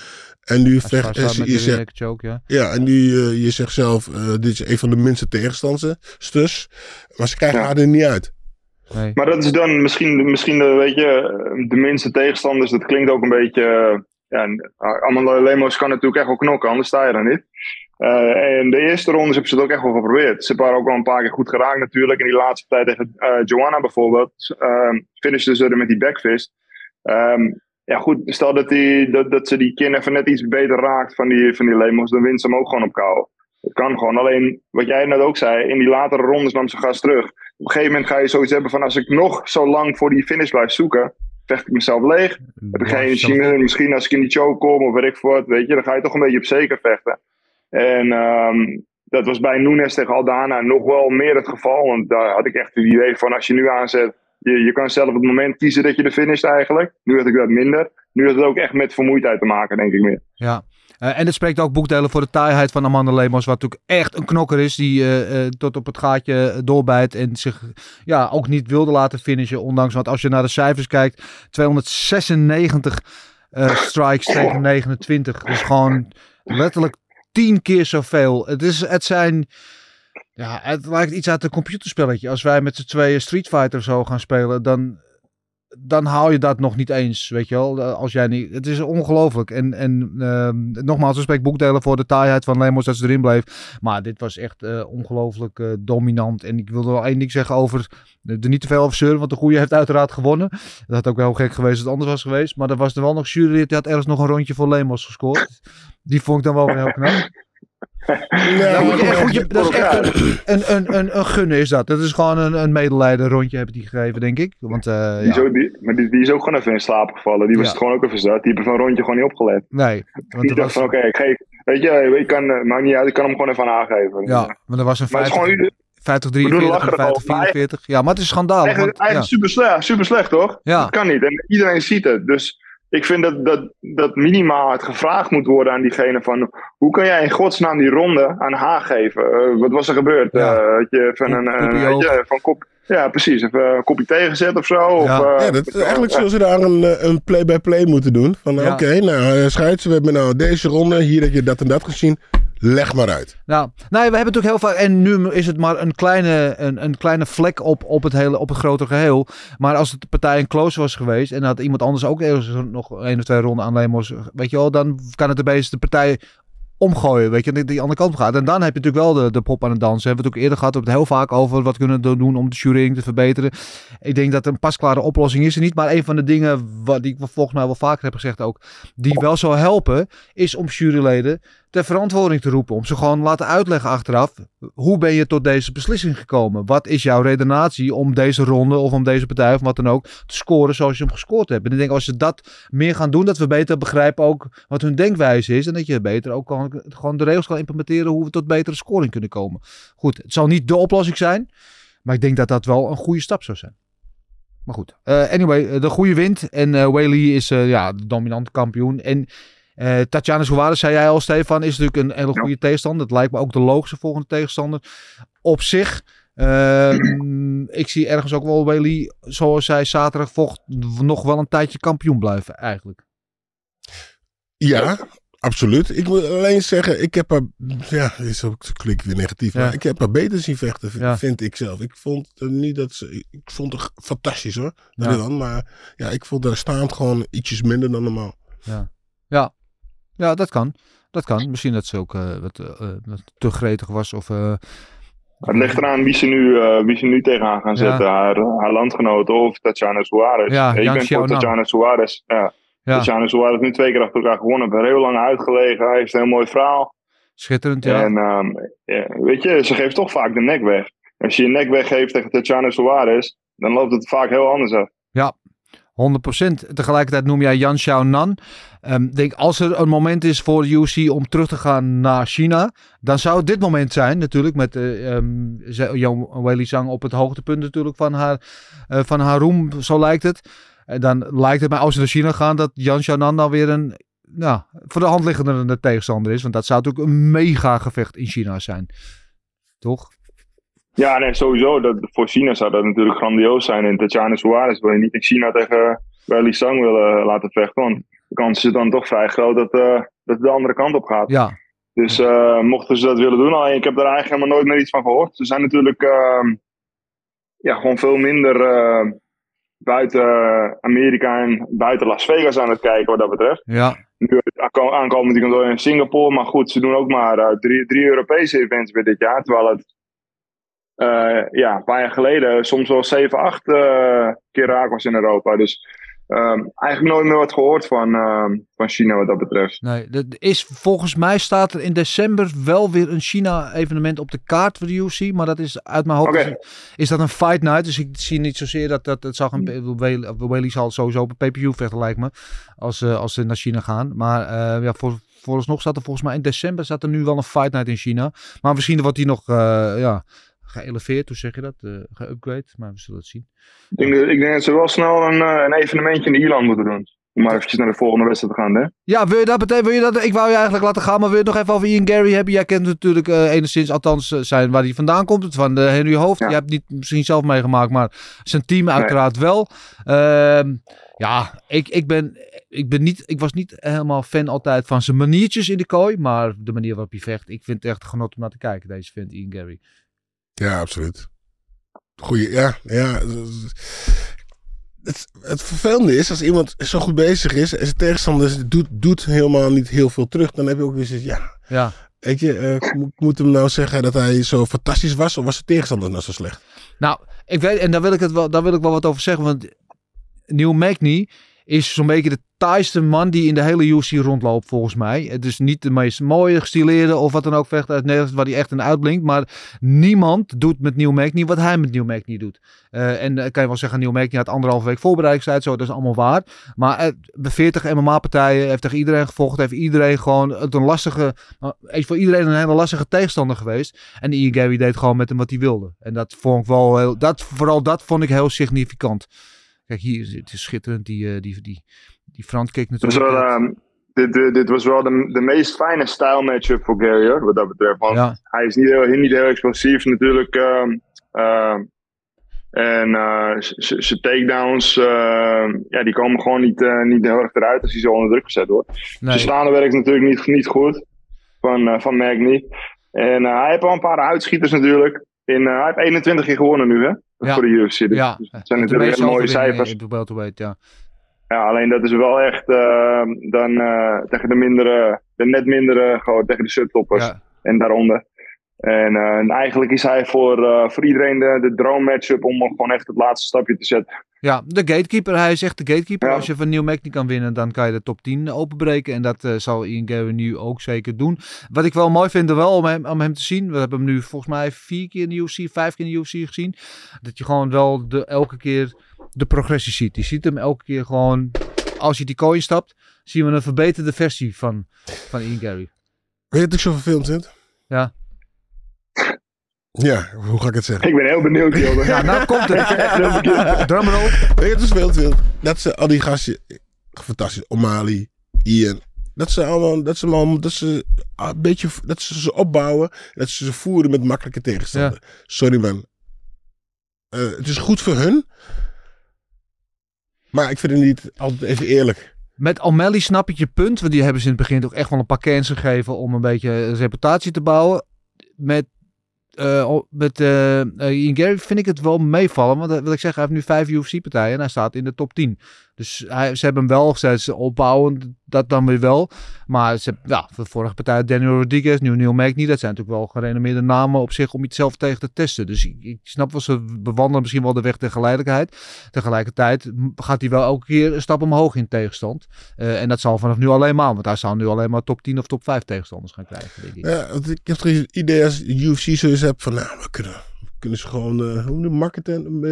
En nu vecht eh, ze- je zegt, choke, ja. ja, en nu eh, je zegt zelf, eh, dit is een van de minste tegenstanders. Stus. Maar ze krijgen Ja. haar er niet uit. Nee. Maar dat is dan misschien, misschien de, weet je, de minste tegenstanders. Dat klinkt ook een beetje. Eh, Ja, Amanda Lemos kan natuurlijk echt wel knokken, anders sta je er niet. Eh, en de eerste rondes hebben ze het ook echt wel geprobeerd. Ze waren ook wel een paar keer goed geraakt natuurlijk. In die laatste tijd tegen eh, Joanna bijvoorbeeld. Uh, finishten ze er met die backfist. Ehm, ja goed, stel dat, die, dat, dat ze die kin even net iets beter raakt van die, van die Lemos. Dan wint ze hem ook gewoon op kou. Dat kan gewoon. Alleen, wat jij net ook zei, in die latere rondes nam ze gas terug op een gegeven moment ga je zoiets hebben van als ik nog zo lang voor die finish blijf zoeken, vecht ik mezelf leeg. Heb ik geen energie meer. Misschien als ik in die choke kom of weet ik voor wat, weet je, dan ga je toch een beetje op zeker vechten. En ehm, dat was bij Nunes tegen Aldana nog wel meer het geval. Want daar had ik echt het idee van als je nu aanzet, je, je kan zelf het moment kiezen dat je er finisht eigenlijk. Nu had ik dat minder. Nu had het ook echt met vermoeidheid te maken, denk ik meer. Ja. Eh, en het spreekt ook boekdelen voor de taaiheid van Amanda Lemos. Wat natuurlijk echt een knokker is. Die eh, eh, tot op het gaatje doorbijt. En zich ja, ook niet wilde laten finishen. Ondanks, want als je naar de cijfers kijkt. 296 eh, strikes <coughs> tegen 29. Dat is gewoon letterlijk 10 keer zoveel. Het, is, het zijn... Ja, het lijkt iets uit een computerspelletje. Als wij met z'n tweeën Street Fighter zo gaan spelen, dan, dan haal je dat nog niet eens, weet je wel. Als jij niet, het is ongelooflijk. En, en ehm, nogmaals, respect boekdelen voor de taaiheid van Lemos dat ze erin bleef. Maar dit was echt eh, ongelooflijk eh, dominant. En ik wilde wel één ding zeggen over, er niet te veel over zeuren, want de goeie heeft uiteraard gewonnen. Dat had ook wel gek geweest als het anders was geweest. Maar er was er wel nog jury, die had ergens nog een rondje voor Lemos gescoord. Die vond ik dan wel weer heel knap. Dat, moet je echt goed, je- dat is echt een, een, een, een, een gunnen is dat. Dat is gewoon een, een medelijden rondje heb ik die gegeven, denk ik. Want eh, Die ja. ook, die, maar die, die is ook gewoon even in slaap gevallen. Die was Ja. het gewoon ook even zat. Die heeft van een rondje gewoon niet opgelet. Nee, want Die dacht was, van oké, ik geef. Weet je, ik kan, eh, maakt niet uit, ik kan hem gewoon even aangeven. ja, maar er was een Maar het is 50, gewoon 50 bedoel, 43 en lachen 50 erover, maar 44. Ja, maar het is schandalig. eigenlijk, Want, ja, eigenlijk super, slecht, super slecht, toch? ja, Dat kan niet. En iedereen ziet het. Dus ik vind dat, dat, dat minimaal het gevraagd moet worden aan diegene van hoe kan jij in godsnaam die ronde aan haar geven? Eh, wat was er gebeurd? Ja. Eh, had je van een, Kop- een, kopje had je oog. van kop, ja, precies. Even een kopje tegenzet of zo. Of, Ja. eh, Ja, dat, eigenlijk zullen ze daar een, eh, een play-by-play moeten doen. Van Ja. oké, nou scheids, we hebben nou deze ronde, hier heb je dat en dat gezien. Leg maar uit. Nou, nee, we hebben natuurlijk heel vaak. En nu is het maar een kleine, een, een kleine vlek op, op, het hele, op het grote geheel. Maar als het de partij een close was geweest. en had iemand anders ook nog één of twee ronden aan Lemos. weet je wel, dan kan het opeens de partij omgooien. Weet je, die, die andere kant op gaat. En dan heb je natuurlijk wel de, de pop aan het dansen. Hebben we het ook eerder gehad. We hebben het heel vaak over wat kunnen we doen om de jurying te verbeteren. Ik denk dat een pasklare oplossing is er niet. Maar een van de dingen wat, die ik volgens mij wel vaker heb gezegd ook. die wel zou helpen. is om juryleden ter verantwoording te roepen. Om ze gewoon laten uitleggen achteraf. Hoe ben je tot deze beslissing gekomen? Wat is jouw redenatie om deze ronde of om deze partij of wat dan ook te scoren zoals je hem gescoord hebt? En ik denk als ze dat meer gaan doen, dat we beter begrijpen ook wat hun denkwijze is. En dat je beter ook kan, gewoon de regels kan implementeren hoe we tot betere scoring kunnen komen. Goed, het zal niet de oplossing zijn. Maar ik denk dat dat wel een goede stap zou zijn. Maar goed, eh, anyway, eh, de goede wint. En Whaley is ja, de dominante kampioen. En eh Tatjana Suarez, zei jij al, Stefan, is natuurlijk een hele Ja. goede tegenstander. Dat lijkt me ook de logische volgende tegenstander op zich. Ehm, ik zie ergens ook wel Whaley, zoals zij zaterdag vocht, nog wel een tijdje kampioen blijven eigenlijk. Ja, absoluut. Ik moet alleen zeggen, ik heb haar, ja, is ook klinkt weer negatief, Ja. maar ik heb haar beter zien vechten, Ja. vind ik zelf. Ik vond eh, niet dat ze, ik vond het fantastisch hoor, Ja. ja. dan, maar ja, ik vond haar staand gewoon ietsjes minder dan normaal. Ja, dat kan. Dat kan. Misschien dat ze ook eh, wat, eh, eh, wat te gretig was. Of, eh, Het ligt eraan wie ze nu, eh, wie ze nu tegenaan gaan Ja. zetten. Haar, haar landgenoten of Tatjana Suarez. Ja, ik ben voor. Tatjana Suarez. Ja. ja, Tatjana Suarez heeft nu twee keer achter elkaar gewonnen. Heeft heel lang uitgelegen. Hij heeft een heel mooi verhaal. schitterend. Ja. En ehm, ja, weet je, ze geeft toch vaak de nek weg. Als je je nek weggeeft tegen Tatjana Suarez, dan loopt het vaak heel anders af. 100%. Tegelijkertijd noem jij Yan Xiaonan. Ehm denk, als er een moment is voor UFC om terug te gaan naar China, dan zou het dit moment zijn natuurlijk. Met ze- Jan Weili Zhang op het hoogtepunt natuurlijk van haar, eh, van haar roem, zo lijkt het. En dan lijkt het mij als ze naar China gaan dat Yan Xiaonan dan weer een nou, voor de hand liggende tegenstander is. Want dat zou natuurlijk een mega gevecht in China zijn. Toch? Ja, nee, sowieso. Dat, voor China zou dat natuurlijk grandioos zijn. En Tatjana Suarez wil je niet in China tegen Weili Zhang willen laten vechten. Want de kans is dan toch vrij groot dat, eh, dat het de andere kant op gaat. Ja, Dus eh, mochten ze dat willen doen, alleen ik heb daar eigenlijk helemaal nooit meer iets van gehoord. Ze zijn natuurlijk ehm, ja, gewoon veel minder eh, buiten Amerika en buiten Las Vegas aan het kijken wat dat betreft. ja, Nu aanko- aankomend die kantoor in Singapore, maar goed, ze doen ook maar eh, drie, drie Europese events weer dit jaar. Terwijl het eh, ja, een paar jaar geleden soms wel 7, 8 eh, keer raak was in Europa. Dus ehm, eigenlijk nooit meer wat gehoord van, ehm, van China wat dat betreft. Nee, dat is, volgens mij staat er in december wel weer een China-evenement op de kaart voor de UFC. Maar dat is uit mijn hoofd. Is, is dat een fight night? Dus ik zie niet zozeer dat dat. Het zal gaan. Whaley zal sowieso op een pay-per-view vechten, lijkt me. Als, eh, als ze naar China gaan. Maar ja, voor, vooralsnog staat er volgens mij in december. Staat er nu wel een fight night in China. Maar misschien wordt die nog. ja, geëleveerd, hoe zeg je dat? Eh geupgrade. Maar we zullen het zien. Ik denk, dat- ik denk dat ze wel snel een, eh, een evenementje in Ierland moeten doen. Om maar eventjes naar de volgende wedstrijd te gaan, hè? Ja, wil je dat meteen? Wil je dat? Ik wou je eigenlijk laten gaan, maar wil je het nog even over Ian Gary hebben? Jij kent natuurlijk eh, enigszins, althans zijn waar hij vandaan komt. Het van de Henry Hoofd. Ja. Je hebt het niet misschien zelf meegemaakt, maar zijn team uiteraard wel. Ehm, ja, ik, ik, ben, ik, ben niet, ik was niet helemaal fan altijd van zijn maniertjes in de kooi, maar de manier waarop hij vecht, ik vind het echt genot om naar te kijken, deze vent Ian Gary. Ja, absoluut. Goeie, ja, ja. Het, het vervelende is, als iemand zo goed bezig is en zijn tegenstander doet, doet helemaal niet heel veel terug, dan heb je ook weer zoiets, ja, Ja, weet je, moet, moet hem nou zeggen dat hij zo fantastisch was of was de tegenstander nou zo slecht? Nou, ik weet, en daar wil ik, het wel, daar wil ik wel wat over zeggen. Want Neil Magny is zo'n beetje de taaiste man die in de hele UFC rondloopt, volgens mij. Het is niet de meest mooie gestileerde of wat dan ook vecht uit Nederland, waar hij echt in uitblinkt. Maar niemand doet met Neil Magny wat hij met Neil Magny doet. Eh, en eh, kan je wel zeggen, Neil Magny had anderhalve week voorbereidingstijd, zo, dat is allemaal waar. Maar eh, bij 40 MMA-partijen heeft tegen iedereen gevochten, heeft iedereen gewoon een lastige, voor iedereen een hele lastige tegenstander geweest. En Ian Gary deed gewoon met hem wat hij wilde. En dat vond ik wel heel, dat, vooral dat vond ik heel significant. Kijk, hier het is schitterend, die, eh, die, die, die Het was natuurlijk. wel, ehm, dit, dit, dit was wel de, de meest fijne style matchup voor Gary, hoor, wat dat betreft. Want ja, hij is niet heel, niet heel explosief natuurlijk. ehm, ehm, en eh, zijn takedowns, ja, die komen gewoon niet, eh, niet heel erg eruit als hij zo onder druk gezet wordt. nee. Zijn staande werk is natuurlijk niet, niet goed van, van Magny. En hij heeft al een paar uitschieters natuurlijk. In, eh, hij heeft 21 keer gewonnen nu, hè? Ja. Voor de UFC. Dus ja, het zijn natuurlijk hele mooie cijfers. in welterweight, ja. Ja, alleen dat is wel echt eh, dan eh, tegen de mindere, de net mindere, gewoon tegen de subtoppers ja. en daaronder. En, eh, en eigenlijk is hij voor, voor iedereen de, de droommatchup om gewoon echt het laatste stapje te zetten. Ja, de gatekeeper. Hij is echt de gatekeeper. Ja. Als je van Neil Magny kan winnen, dan kan je de top 10 openbreken. En dat eh, zal Ian Gary nu ook zeker doen. Wat ik wel mooi vind wel om hem, om hem te zien. We hebben hem nu volgens mij vier keer in de UFC, vijf keer in de UFC gezien. Dat je gewoon wel de, elke keer de progressie ziet. Je ziet hem elke keer gewoon, als je die coin stapt, zien we een verbeterde versie van, van Ian Gary. Weet je wat ik zo vervelend vind? Ja. Ja, hoe ga ik het zeggen? Ik ben heel benieuwd, Hilde. <laughs> Ja, nou komt het. Drum roll. Weet je wat is vervelend vind? Dat ze al die gasten, fantastisch, Omali, Ian, dat ze allemaal, dat ze allemaal, dat ze een beetje, dat ze ze opbouwen, dat ze ze voeren met makkelijke tegenstander. Sorry man. Eh, het is goed voor hun, maar ik vind het niet altijd even eerlijk. Met O'Malley snap ik je punt. Want die hebben ze in het begin toch echt wel een paar cans gegeven om een beetje een reputatie te bouwen. Met, o- met eh, Ian Gary vind ik het wel meevallen. Want eh, wat ik zeg, hij heeft nu vijf UFC-partijen en hij staat in de top 10. Dus hij, ze hebben hem wel gezet, ze opbouwen, dat dan weer wel. Maar ze, ja, de vorige partij Daniel Rodriguez, nu Neil Magny, dat zijn natuurlijk wel gerenommeerde namen op zich om iets zelf tegen te testen. Dus ik, snap wel, ze bewandelen misschien wel de weg der. Tegelijkertijd gaat hij wel elke keer een stap omhoog in tegenstand. Eh, en dat zal vanaf nu alleen maar, want hij zal nu alleen maar top 10 of top 5 tegenstanders gaan krijgen, denk ik. Ja, ik heb het idee als UFC zoiets heb van, nou, we kunnen, kunnen ze gewoon, eh hoe de marketen, eh,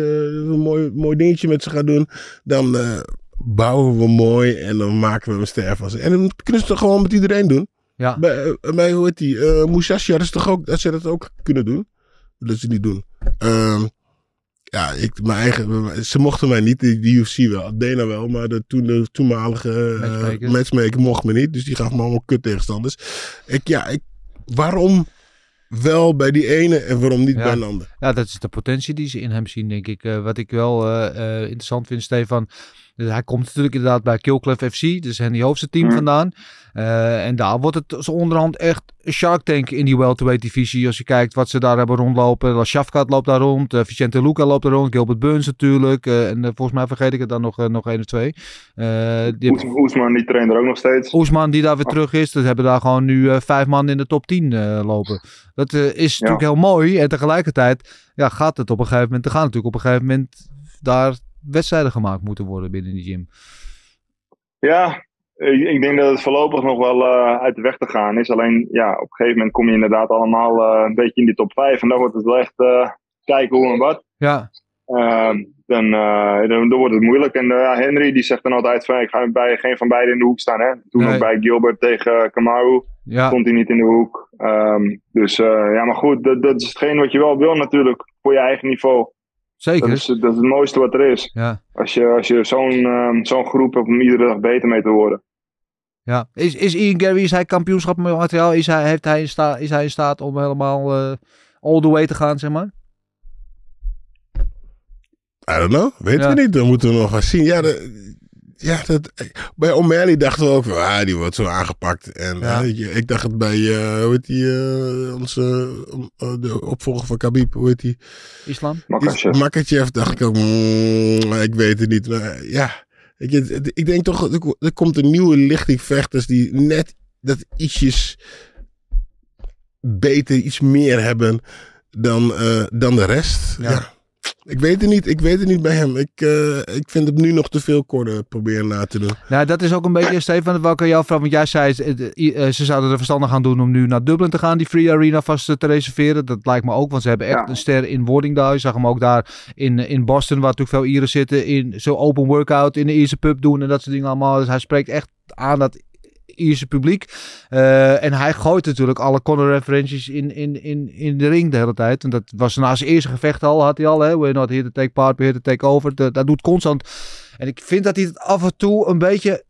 een mooi, mooi dingetje met ze gaan doen. Dan eh, bouwen we mooi en dan maken we een ster van ze. En dan kunnen ze het gewoon met iedereen doen. Ja, Bij, bij hoe heet die, eh Musashi hadden ze toch ook, dat ze dat ook kunnen doen. Dat ze niet doen. Ehm, ja, ik, mijn eigen, ze mochten mij niet, die, die UFC wel, Dana wel, maar de, toen, de toenmalige Matchmaker. matchmaker mocht me niet. Dus die gaf me allemaal kut tegenstanders. Ik, ja, ik, waarom wel bij die ene en waarom niet Ja. bij een ander? Ja, dat is de potentie die ze in hem zien, denk ik. Eh, wat ik wel eh, eh, interessant vind, Stefan. Dus hij komt natuurlijk inderdaad bij Killcliff FC, dus Henny Hoofdse team Mm. vandaan. Eh, en daar wordt het zo onderhand echt een Shark Tank in die welterweight divisie. Als je kijkt wat ze daar hebben rondlopen. La Shafkat loopt daar rond, eh, Vicente Luca loopt daar rond, Gilbert Burns natuurlijk. eh, en volgens mij vergeet ik er dan nog, nog één of twee. Die Oes- Oesman die traint er ook nog steeds. Oesman die daar weer terug is. Dus hebben daar gewoon nu vijf man in de top 10 eh, lopen. Dat is natuurlijk heel mooi. En tegelijkertijd ja, gaat het op een gegeven moment. Er gaan natuurlijk op een gegeven moment daar wedstrijden gemaakt moeten worden binnen die gym. Ja, ik, ik denk dat het voorlopig nog wel eh, uit de weg te gaan is. Alleen ja, op een gegeven moment kom je inderdaad allemaal eh, een beetje in die top 5. En dan wordt het wel echt eh, kijken hoe en wat. Ja, Ehm, dan, dan, dan wordt het moeilijk. En Henry die zegt dan altijd van ik ga bij geen van beiden in de hoek staan. Hè? Toen Nee. ook bij Gilbert tegen Kamaru ja, stond hij niet in de hoek. Ehm, dus ja, maar goed, dat, dat is hetgeen wat je wel wil natuurlijk voor je eigen niveau. Dat zeker. is, dat is het mooiste wat er is. Ja, Als je, als je zo'n ehm, zo'n groep hebt om iedere dag beter mee te worden. ja. Is, is Ian Gary, is hij kampioenschapmateriaal? Is hij, heeft hij in sta, is hij in staat om helemaal eh, all the way te gaan, zeg maar? I don't know, weten Ja. we niet. Dan moeten we nog gaan zien. Ja, de, ja dat, bij O'Malley dachten we ook van, ah, die wordt zo aangepakt. En Ja. ik dacht het bij, eh, hoe heet die, eh, onze eh, de opvolger van Khabib, hoe heet die? Islam? Makachev. Makachev dacht ik ook, mm, ik weet het niet. Maar ja, ik, ik denk toch, er, er komt een nieuwe lichting vechters die net dat ietsjes beter, iets meer hebben dan, eh, dan de rest. Ja. Ja. Ik weet het niet, ik weet het niet bij hem. Ik, eh, ik vind het nu nog te veel korte proberen na te doen. Nou, dat is ook een beetje, Stefan, wat ik aan jou vraag. Want jij zei, eh, eh, ze zouden er verstandig gaan doen om nu naar Dublin te gaan, die Free Arena vast eh, te reserveren. Dat lijkt me ook, want ze hebben echt Ja. een ster in wording daar. Je zag hem ook daar in, in Boston, waar natuurlijk veel Ieren zitten, in zo'n open workout in de Ierse pub doen en dat soort dingen allemaal. Dus hij spreekt echt aan dat Ierse publiek. Eh, en hij gooit natuurlijk alle Conor referenties in, in, in, in de ring de hele tijd. En dat was na zijn eerste gevecht al, had hij al. Hè? We're not here to take part, we're here to take over. Dat, dat doet constant. En ik vind dat hij het af en toe een beetje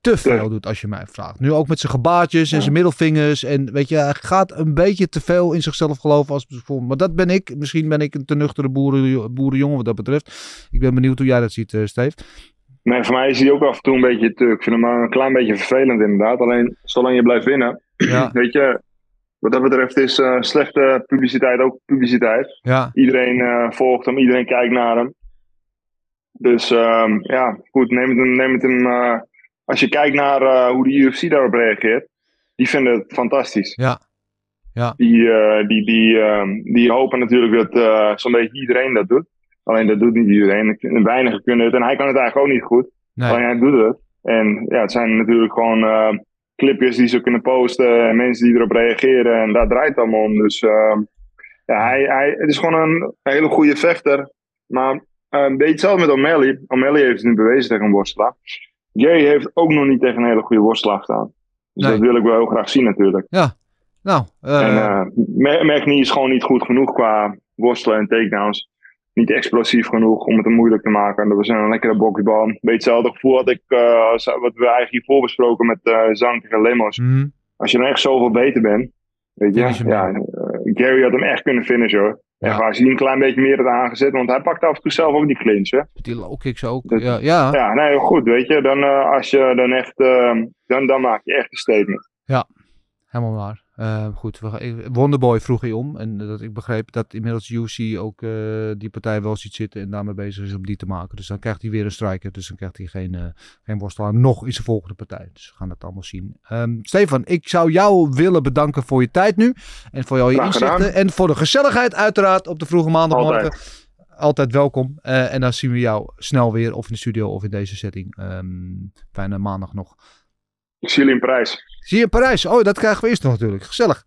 te veel doet, als je mij vraagt. Nu ook met zijn gebaartjes en zijn middelvingers. En weet je, hij gaat een beetje te veel in zichzelf geloven. Als, bijvoorbeeld- maar dat ben ik. Misschien ben ik een te nuchtere boeren, boerenjongen wat dat betreft. Ik ben benieuwd hoe jij dat ziet, eh, Steve. Nee, voor mij is hij ook af en toe een beetje te. Ik vind hem maar een klein beetje vervelend inderdaad. Alleen zolang je blijft winnen. Ja, <clears throat> Weet je, wat dat betreft is eh, slechte publiciteit ook publiciteit. ja, Iedereen eh, volgt hem, iedereen kijkt naar hem. Dus ehm, ja, goed, neem het, hem- neem het hem. eh, als je kijkt naar hoe de UFC daarop reageert, die vinden het fantastisch. ja. Ja. Die, die, die, ehm, die hopen natuurlijk dat zo'n beetje iedereen dat doet. Alleen dat doet niet iedereen. En Weinigen kunnen het en hij kan het eigenlijk ook niet goed. Alleen hij doet het. En ja, het zijn natuurlijk gewoon eh, clipjes die ze kunnen posten en mensen die erop reageren. En daar draait het allemaal om. Dus ehm, ja, hij, hij, het is gewoon een hele goede vechter. Maar eh, een beetje hetzelfde met O'Malley. O'Malley heeft het nu bewezen tegen een worstelaar. Gary heeft ook nog niet tegen een hele goede worstelaar gestaan. Dus Nee. dat wil ik wel heel graag zien natuurlijk. nou, eh, en McNee is gewoon niet goed genoeg qua worstelen en takedowns. Niet explosief genoeg om het hem moeilijk te maken. En dat was een lekkere bokkenbal. Een beetje hetzelfde gevoel had ik, eh, als, wat we eigenlijk hiervoor besproken met eh Zang tegen Lemos. mhm. Als je dan echt zoveel beter bent. Weet je, ja, eh, Gary had hem echt kunnen finishen hoor. Ja. En als hij een klein beetje meer had aangezet, want hij pakt af en toe zelf ook die clinch. Hè? die low kicks ook. Dat- Ja, ja. Ja, nee, goed, weet je. Dan, eh, als je dan echt, eh, dan, dan maak je echt een statement. Helemaal waar. Eh, goed, we, Wonderboy vroeg hij om. En dat ik begreep dat inmiddels UC ook eh, die partij wel ziet zitten. En daarmee bezig is om die te maken. Dus dan krijgt hij weer een striker. Dus dan krijgt hij geen, eh geen worstelaar. Nog in zijn volgende partij. Dus we gaan dat allemaal zien. Ehm, Stefan, ik zou jou willen bedanken voor je tijd nu. En voor jouw inzichten. En voor de gezelligheid uiteraard op de vroege maandagmorgen. Altijd. welkom. Eh, en dan zien we jou snel weer. Of in de studio of in deze setting. Ehm, fijne maandag nog. Ik zie jullie in prijs. Zie je in Parijs? Oh, dat krijgen we eerst nog natuurlijk. Gezellig.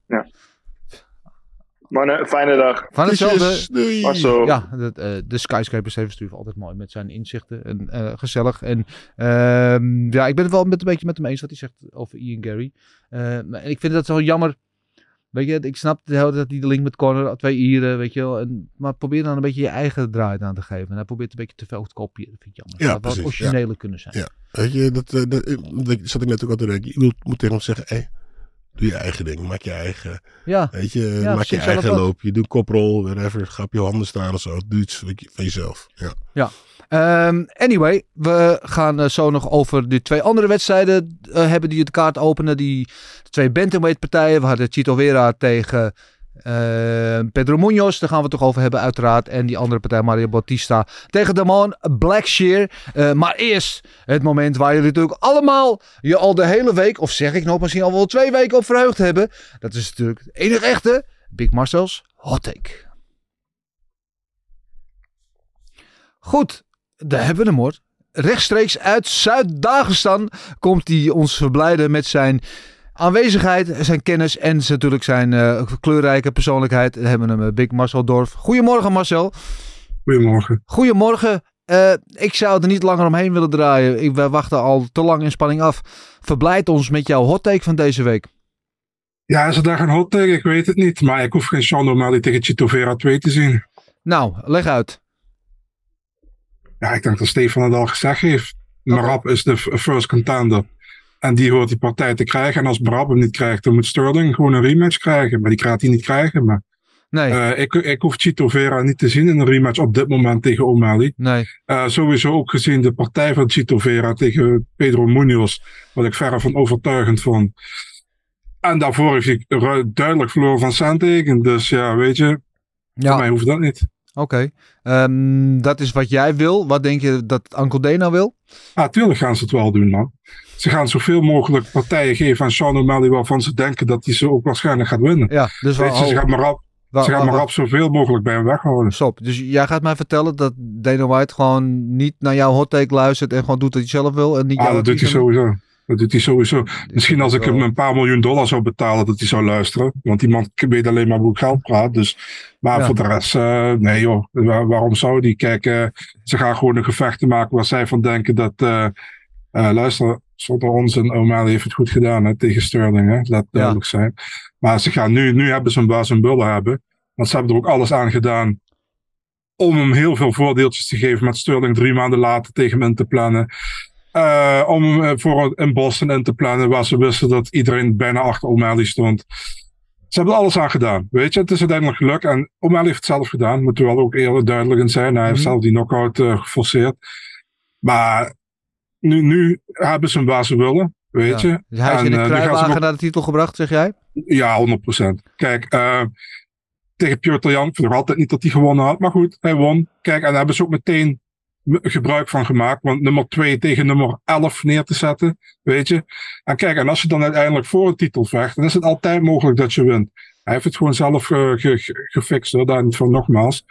Maar een fijne dag. Van hetzelfde. Ja, de, eh, de Skyscraper Steven Struve altijd mooi met zijn inzichten. En eh, gezellig. En ehm, ja, ik ben het wel met, een beetje met hem eens wat hij zegt over Ian Gary. Eh, maar en ik vind dat zo jammer. Weet je, ik snap de hele tijd die de link met Corner, twee Ieren, weet je wel. En, maar probeer dan een beetje je eigen draai aan te geven. En hij probeert een beetje te veel te kopiëren. Dat vind ik jammer. Ja, zou wat precies, origineler kunnen zijn. Ja. Weet je, dat, eh, dat, eh, dat zat ik net ook al te denken. Je moet, tegen hem zeggen, hé, doe je eigen ding. Maak je eigen, Ja, weet je, Ja, maak je eigen loop. Je doet koprol, whatever. Ga op je handen staan of zo. Doe iets van je- van jezelf. Ja. Ehm, anyway, we gaan eh, zo nog over de twee andere wedstrijden eh, hebben die de kaart openen. Die twee bantamweight partijen. We hadden Chito Vera tegen Pedro Munoz. Daar gaan we het toch over hebben uiteraard. En die andere partij Mario Bautista tegen Damon Blackshear. Eh, maar eerst het moment waar jullie natuurlijk allemaal je al de hele week, of zeg ik nog misschien al wel twee weken op verheugd hebben. Dat is natuurlijk het enige echte Big Marcel's Hot Take. Goed, daar hebben we hem hoor. Rechtstreeks uit Zuid-Dagestan komt hij ons verblijden met zijn aanwezigheid, zijn kennis en zijn- natuurlijk zijn eh, kleurrijke persoonlijkheid. We hebben hem eh, Big Marcel Dorf. Goedemorgen Marcel. Goedemorgen. Goedemorgen. Eh, ik zou er niet langer omheen willen draaien. Ik, wij wachten al te lang in spanning af. Verblijd ons met jouw hot take van deze week. Ja, is er daar een hot take? Ik weet het niet. Maar ik hoef geen Sean O'Malley tegen Chito Vera 2 te zien. Nou, leg uit. Ja, ik denk dat Stefan het al gezegd heeft. Marab is de first contender. En die hoort die partij te krijgen. En als Marab hem niet krijgt, dan moet Sterling gewoon een rematch krijgen. Maar die gaat hij niet krijgen. Maar Nee, eh, ik, ik hoef Chito Vera niet te zien in een rematch op dit moment tegen O'Malley. nee. Eh, sowieso ook gezien de partij van Chito Vera tegen Pedro Munoz. Wat ik verre van overtuigend vond. En daarvoor heeft hij duidelijk verloren van Sandhagen. Dus ja, weet je, voor Ja, mij hoeft dat niet. oké. Ehm, dat is wat jij wil. Wat denk je dat Uncle Dana wil? Ah, tuurlijk gaan ze het wel doen, man. Ze gaan zoveel mogelijk partijen geven aan Sean O'Malley waarvan ze denken dat hij ze ook waarschijnlijk gaat winnen. Ja, dus Weet je, ze gaan maar op, ze gaan maar op zoveel mogelijk bij hem weghouden. Stop. Dus jij gaat mij vertellen dat Dana White gewoon niet naar jouw hot take luistert en gewoon doet wat hij zelf wil en niet Ah, dat doet hij sowieso. Dat doet hij sowieso. Misschien als ik hem een paar miljoen dollar zou betalen, dat hij zou luisteren. Want die man weet alleen maar hoe ik geld praat. Dus, maar Ja. voor de rest, eh, nee joh. Waar- waarom zou die? Kijk, eh, ze gaan gewoon een gevechten maken waar zij van denken dat... eh, luister, zonder onzin, O'Malley heeft het goed gedaan hè, tegen Sterling. Hè? Laat duidelijk zijn. Maar ze gaan nu, nu hebben ze hem waar ze een bullen hebben. Want ze hebben er ook alles aan gedaan om hem heel veel voordeeltjes te geven met Sterling drie maanden later tegen hem in te plannen. eh, om eh, voor een Boston in te plannen waar ze wisten dat iedereen bijna achter O'Malley stond. Ze hebben er alles aan gedaan, weet je. Het is uiteindelijk gelukt en O'Malley heeft het zelf gedaan. Moeten we wel ook eerlijk duidelijk in zijn. Hij heeft Mhm. zelf die knockout eh geforceerd. Maar nu, nu hebben ze hem waar ze willen, weet Ja. je. Dus hij is En, in de eh, kruiwagen naar de titel gebracht, zeg jij? ja, 100%. Kijk, eh, tegen Piotr Jan, ik vind nog altijd niet dat hij gewonnen had. Maar goed, hij won. Kijk, en daar hebben ze ook meteen gebruik van gemaakt. Want nummer 2 tegen nummer 11 neer te zetten, weet je. En kijk, en als je dan uiteindelijk voor een titel vecht, dan is het altijd mogelijk dat je wint. Hij heeft het gewoon zelf ge- ge- gefixt, hoor. daar niet van nogmaals.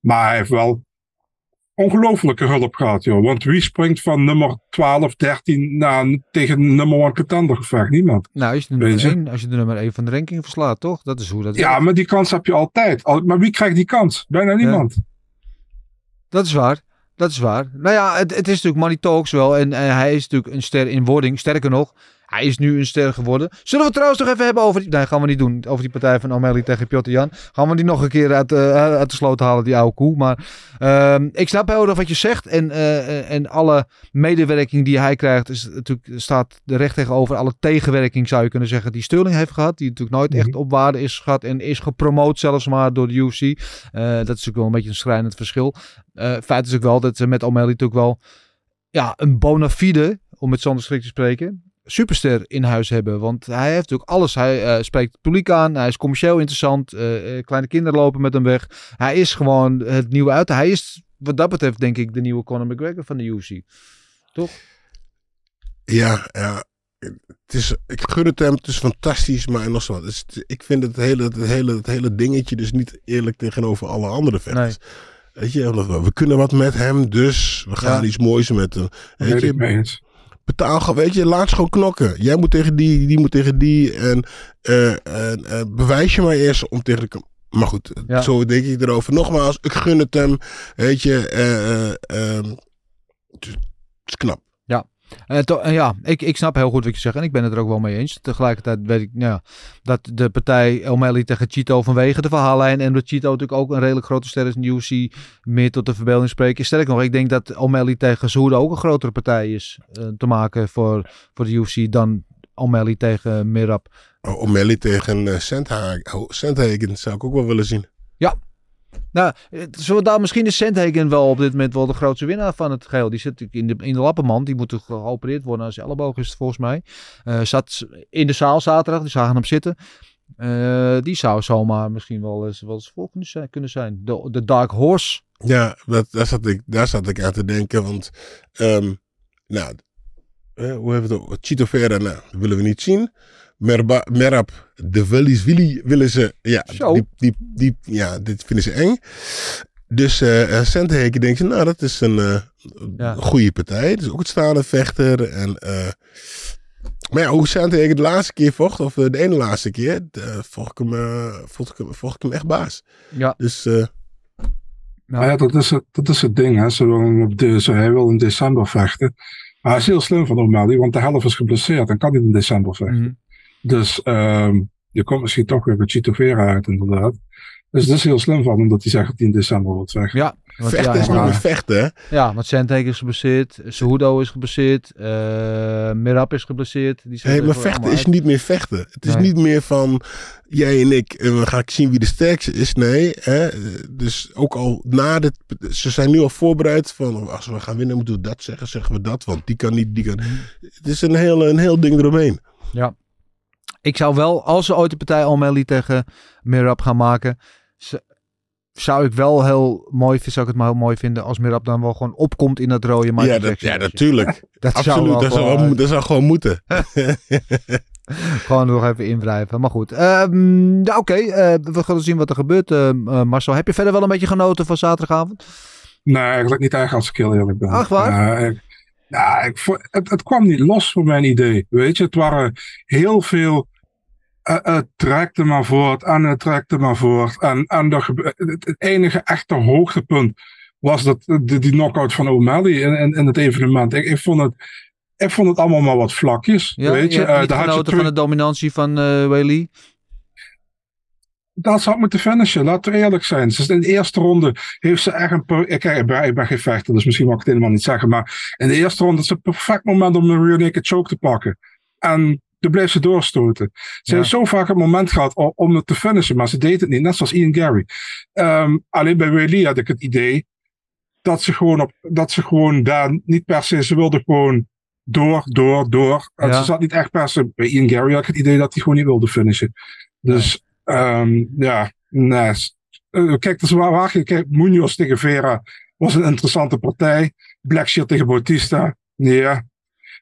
Maar hij heeft wel ongelofelijke hulp gehad, joh. Want wie springt van nummer 12, 13 naar, tegen nummer 1 contender? Niemand. Nou, als je de nummer Weet je? 1, als je de nummer 1 van de ranking verslaat, toch? Dat is hoe dat Ja, maar die kans heb je altijd. Al- Maar wie krijgt die kans? Bijna niemand. Dat is waar. Dat is waar. Nou ja, het, het is natuurlijk Money Talks wel. En, en hij is natuurlijk een ster in wording. Sterker nog, hij is nu een ster geworden. Zullen we het trouwens nog even hebben over die... Nee, gaan we niet doen. Over die partij van O'Malley tegen Piotr Jan. Gaan we die nog een keer uit, eh, uit de sloot halen, die oude koe. Maar ehm, ik snap heel erg wat je zegt. En, eh, en alle medewerking die hij krijgt, is natuurlijk, staat er recht tegenover alle tegenwerking, zou je kunnen zeggen, die Sterling heeft gehad. Die natuurlijk nooit echt op waarde is gehad. En is gepromoot zelfs maar door de UFC. Eh, dat is natuurlijk wel een beetje een schrijnend verschil. Feit is ook wel dat ze met O'Malley natuurlijk wel ja, een bona fide, om met Sander Schrik te spreken, superster in huis hebben. Want hij heeft natuurlijk alles. Hij eh, spreekt het publiek aan. Hij is commercieel interessant. eh, eh, kleine kinderen lopen met hem weg. Hij is gewoon het nieuwe uit. Hij is wat dat betreft denk ik de nieuwe Conor McGregor van de UFC. Toch? Ja, ja. Het is, ik gun het hem, het is fantastisch, maar nog zo wat. Het is- ik vind het hele, het, hele, het hele dingetje dus niet eerlijk tegenover alle andere vechters. Weet je, we kunnen wat met hem, dus we gaan Ja. iets moois met hem. Weet Weet ik mee je, eens. Betaal gewoon, weet je, laat ze gewoon knokken. Jij moet tegen die, die moet tegen die. En, eh, en eh, bewijs je maar eerst om tegen de... Maar goed, Ja. zo denk ik erover. Nogmaals, ik gun het hem. Weet je, eh, eh, ehm, het is knap. Eh, to- eh, ja, ik, ik snap heel goed wat je zegt en ik ben het er ook wel mee eens. Tegelijkertijd weet ik nou ja, dat de partij O'Malley tegen Chito vanwege de verhaallijn en dat Chito natuurlijk ook een redelijk grote ster is in de UFC meer tot de verbeelding spreken. Sterker nog, ik denk dat O'Malley tegen Cejudo ook een grotere partij is eh, te maken voor, voor de UFC dan O'Malley tegen Mirab. O'Malley tegen uh, Sandhagen. Zou ik ook wel willen zien. Nou, zullen daar misschien is Sandhagen wel op dit moment wel de grootste winnaar van het geheel. Die zit in de, in de lappenmand. Die moet geopereerd worden aan zijn elleboog is het volgens mij. Eh, zat in de zaal zaterdag. Die zagen hem zitten. Eh, die zou zomaar misschien wel eens, wel eens vol kunnen zijn. De, de Dark Horse. Ja, dat, daar, zat ik, daar zat ik aan te denken. Want, ehm, nou, eh, hoe hebben we het? Chito nou, willen we niet zien. Merba, Merab, de Willis Willy willen ze, ja, Zo. die, die, die, ja, dit vinden ze eng. Dus eh uh, Sandhagen denkt, nou, dat is een uh, Ja. goede partij. Dus ook het staande vechter. En, eh maar ja, hoe Sandhagen de laatste keer vocht, of eh, de ene laatste keer, de, vocht, ik hem, eh, vocht, ik hem, vocht ik hem echt baas. Ja. Dus eh, Maar ja, dat is het, dat is het ding. Hè. Ze willen op de, ze, hij wil in december vechten. Maar hij is heel slim van O'Malley, want de helft is geblesseerd en kan niet in december vechten. Mhm. Dus ehm, je komt misschien toch weer bij Chito Vera uit, inderdaad. Dus dat is heel slim van hem dat hij zegt dat hij in december wil vechten. Ja. Want, vechten ja, is ja, nog een vechten, hè? ja, want Sandhagen is geblesseerd. Cejudo is geblesseerd. eh Mirab is geblesseerd. Die Hey, maar vechten is niet meer vechten. Het is Nee. niet meer van jij en ik, en we gaan zien wie de sterkste is. Nee, hè? dus ook al na dit, ze zijn nu al voorbereid van als we gaan winnen moeten we dat zeggen, zeggen we dat, want die kan niet, die kan. Mhm. Het is een heel, een heel ding eromheen. Ik zou wel, als ze ooit de partij O'Malley tegen Mirab gaan maken, zou ik wel heel mooi zou ik het maar heel mooi vinden als Mirab dan wel gewoon opkomt in dat rode Michael Ja, dat, ja, natuurlijk. <laughs> Dat zou Absoluut, wel dat zou, wel, dat zou gewoon moeten. <laughs> gewoon nog even invrijven. Maar goed, Ehm, ja, oké, eh, we gaan zien wat er gebeurt. eh, eh, Marcel, heb je verder wel een beetje genoten van zaterdagavond? Nee, eigenlijk niet echt als ik heel eerlijk ben. Ach, waar? Ik- ja, ik, het, het kwam niet los voor mijn idee. Weet je, het waren heel veel. eh, Het trekte maar voort en het trekte maar voort. En, en het, enige echte hoogtepunt was dat, die, die knockout van O'Malley in, in, in het evenement. Ik, ik, vond het, ik vond het allemaal maar wat vlakjes. Ja, weet je, Eh, had je genoten twee- van de dominantie van eh Weili? Dat ze had moeten finishen. Laten we eerlijk zijn. Is in de eerste ronde heeft ze echt een... Kijk, ik ben, ik ben geen vechter, dus misschien mag ik het helemaal niet zeggen. Maar in de eerste ronde is het een perfect moment om een rear naked choke te pakken. En toen bleef ze doorstoten. Ze Ja. heeft zo vaak het moment gehad om het te finishen, maar ze deed het niet. Net zoals Ian Gary. Ehm, alleen bij Weili had ik het idee dat ze gewoon, op, dat ze gewoon daar niet per se... Ze wilde gewoon door, door, door. En Ja. Ze zat niet echt per se... Bij Ian Gary had ik het idee dat hij gewoon niet wilde finishen. Dus ehm, ja, nee. Eh, kijk, dus waar, waar, kijk, Munoz tegen Vera was een interessante partij. Blackshear tegen Bautista, ja.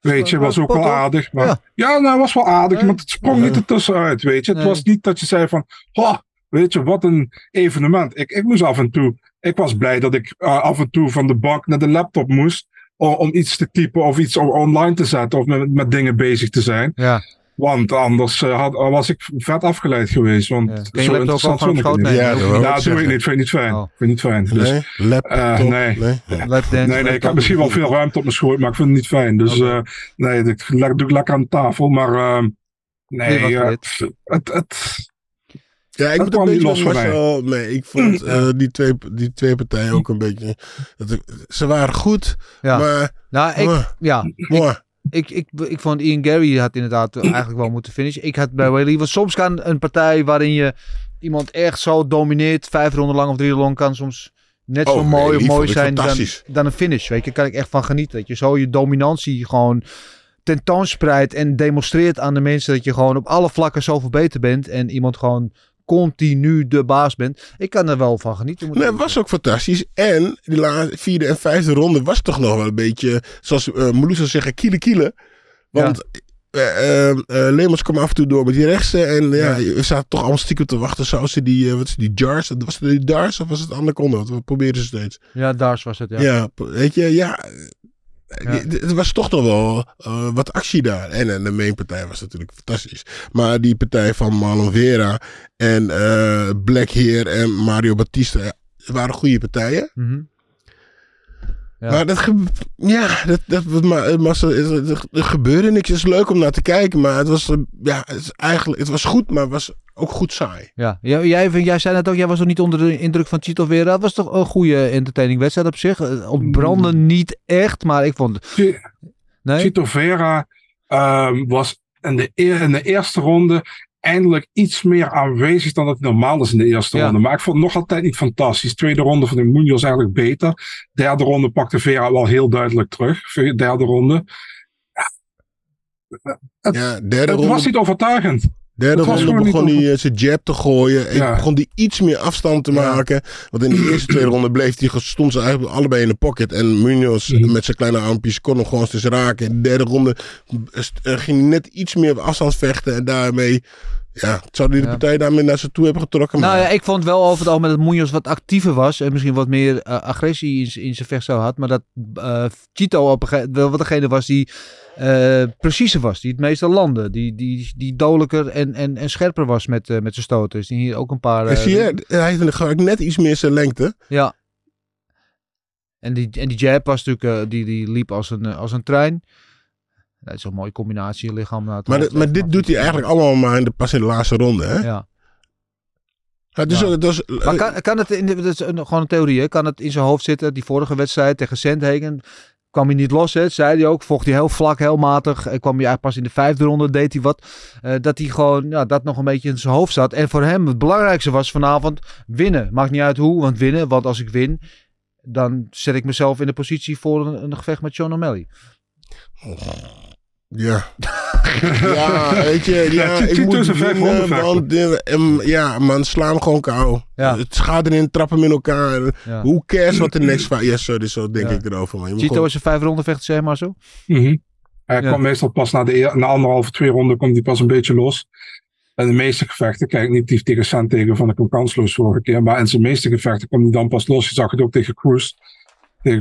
Weet je, was ook wel aardig. Maar, Ja. ja, nou, was wel aardig, Nee. maar het sprong niet ertussenuit, weet je. Het Nee. was niet dat je zei van, oh, weet je, wat een evenement. Ik, ik moest af en toe, ik was blij dat ik eh, af en toe van de bank naar de laptop moest. o- Om iets te typen of iets online te zetten of met, met dingen bezig te zijn. Ja. Want anders eh, had, was ik vet afgeleid geweest. Want Ja. Kun je zo laptop ook ik schoot het niet. nemen? Ja, dat ik doe ik niet. Vind ik niet fijn. Oh. Vind ik niet fijn. Dus, Nee, laptop. Eh, nee. nee. Lapdance, nee, nee, ik heb misschien wel veel ruimte op mijn schoot, maar ik vind het niet fijn. Dus Oké. eh, nee, dat doe ik lekker aan tafel. Maar ehm, nee, Nee, het, het, Ja, ik Dat moet een kwam niet beetje los van mij. Marcel mee. Ik vond <clears throat> eh, die, twee, die twee partijen ook een beetje... Dat ik- ze waren goed, Ja. maar... Nou, ik, ja, mwah. Ik, ik, ik vond Ian Gary had inderdaad <clears throat> eigenlijk wel moeten finishen. Ik had bij Whaley, want soms kan een partij waarin je iemand echt zo domineert, vijf ronden lang of drie ronden lang, kan soms net zo Oh, mooi nee, mooi zijn dan, dan een finish. Weet je, daar kan ik echt van genieten. Dat je zo je dominantie gewoon tentoonspreidt en demonstreert aan de mensen dat je gewoon op alle vlakken zoveel beter bent en iemand gewoon continu de baas bent. Ik kan er wel van genieten. Nee, het was ook fantastisch. En die laatste, vierde en vijfde ronde was toch nog wel een beetje, zoals uh, zou zeggen, kiele kiele. Want eh, eh, eh, Leemans kwam af en toe door met die rechtse. En ja, we zaten toch allemaal stiekem te wachten. Zou ze die, wat is die jars? Was het die jars of was het andere konde? Wat probeerden ze steeds. Ja, Dars was het, ja. Ja, weet je, ja. Ja. Het was toch nog wel eh, wat actie daar. En, en de mainpartij was natuurlijk fantastisch. Maar die partij van Marlon Vera en eh Black Heer en Mario Batista ja, waren goede partijen. Mhm. Ja. Maar dat, ja, dat, dat, maar, het- er gebeurde niks. Het is leuk om naar te kijken, maar het was, eh, ja, het, is eigenlijk, het was goed, maar het was ook goed saai. Ja, jij, jij, jij zei net ook, jij was nog niet onder de indruk van Chito Vera. Dat was toch een goede entertaining wedstrijd op zich. Eh, Ontbranden niet echt, maar ik vond Nee? Chito Vera ehm, was in de, eer- in de eerste ronde eindelijk iets meer aanwezig dan dat hij normaal is in de eerste Ja. ronde. Maar ik vond het nog altijd niet fantastisch. Tweede ronde van de Munoz eigenlijk beter. Derde ronde pakte Vera wel heel duidelijk terug. Derde ronde. Het- Ja, derde Het ronde, was niet overtuigend. Derde ronde begon hij eh, zijn jab te gooien. En Ja. begon hij iets meer afstand te Ja. maken. Want in de <clears throat> eerste twee ronden bleef hij, stond ze eigenlijk allebei in de pocket. En Munoz Mhm. met zijn kleine armpjes kon hem gewoon eens raken. In de derde ronde eh, ging hij net iets meer op afstand vechten. En daarmee, ja, zou hij de partij daarmee naar zich toe hebben getrokken. Nou maar- ja, ik vond wel over het algemeen dat Munoz wat actiever was. En misschien wat meer eh, agressie in, in zijn vechtstijl had. Maar dat eh Chito op een wel degene was die eh preciezer was. Die het meeste landde. Die, die, die dodelijker en, en, en scherper was met, met zijn stoten. Dus die hier ook een paar... En zie je, hij heeft net iets meer zijn lengte. Ja. En die, en die jab was natuurlijk, die, die liep als een, als een trein. Dat is een mooie combinatie, lichaam naar Maar, hoofd. maar dit doet hij eigenlijk allemaal maar in de, pas in de laatste ronde. Hè? Ja. Ja, dus, Ja. dus, Maar kan, kan het, in dat is een, gewoon een theorie, hè? kan het in zijn hoofd zitten? Die vorige wedstrijd tegen Sandhagen kwam hij niet los, hè? zei hij ook. Vocht hij heel vlak, heel matig. En kwam hij eigenlijk pas in de vijfde ronde, deed hij wat. Eh, dat hij gewoon, ja, dat nog een beetje in zijn hoofd zat. En voor hem het belangrijkste was vanavond winnen. Maakt niet uit hoe, want winnen. Want als ik win, dan zet ik mezelf in de positie voor een, een gevecht met Sean O'Malley. Ja. <laughs> ja, weet je, ja, Ja, ik moet is een winnen, 500 vechter. want, em, ja, man, sla hem gewoon kou. Ja. Het gaat erin, trappen in elkaar. Ja. Hoe cares wat de next fight... Ja, sorry, zo denk Ja. ik erover. Man. Je moet Chito gewoon- is een vijf ronde vechter, zeg maar zo. Mhm. Hij Ja. komt meestal pas na de, na anderhalve, twee ronden komt hij pas een beetje los. En de meeste gevechten, kijk niet die tegen San tegen van ik hem kansloos vorige keer, maar in zijn meeste gevechten komt hij dan pas los. Je zag het ook tegen Cruz.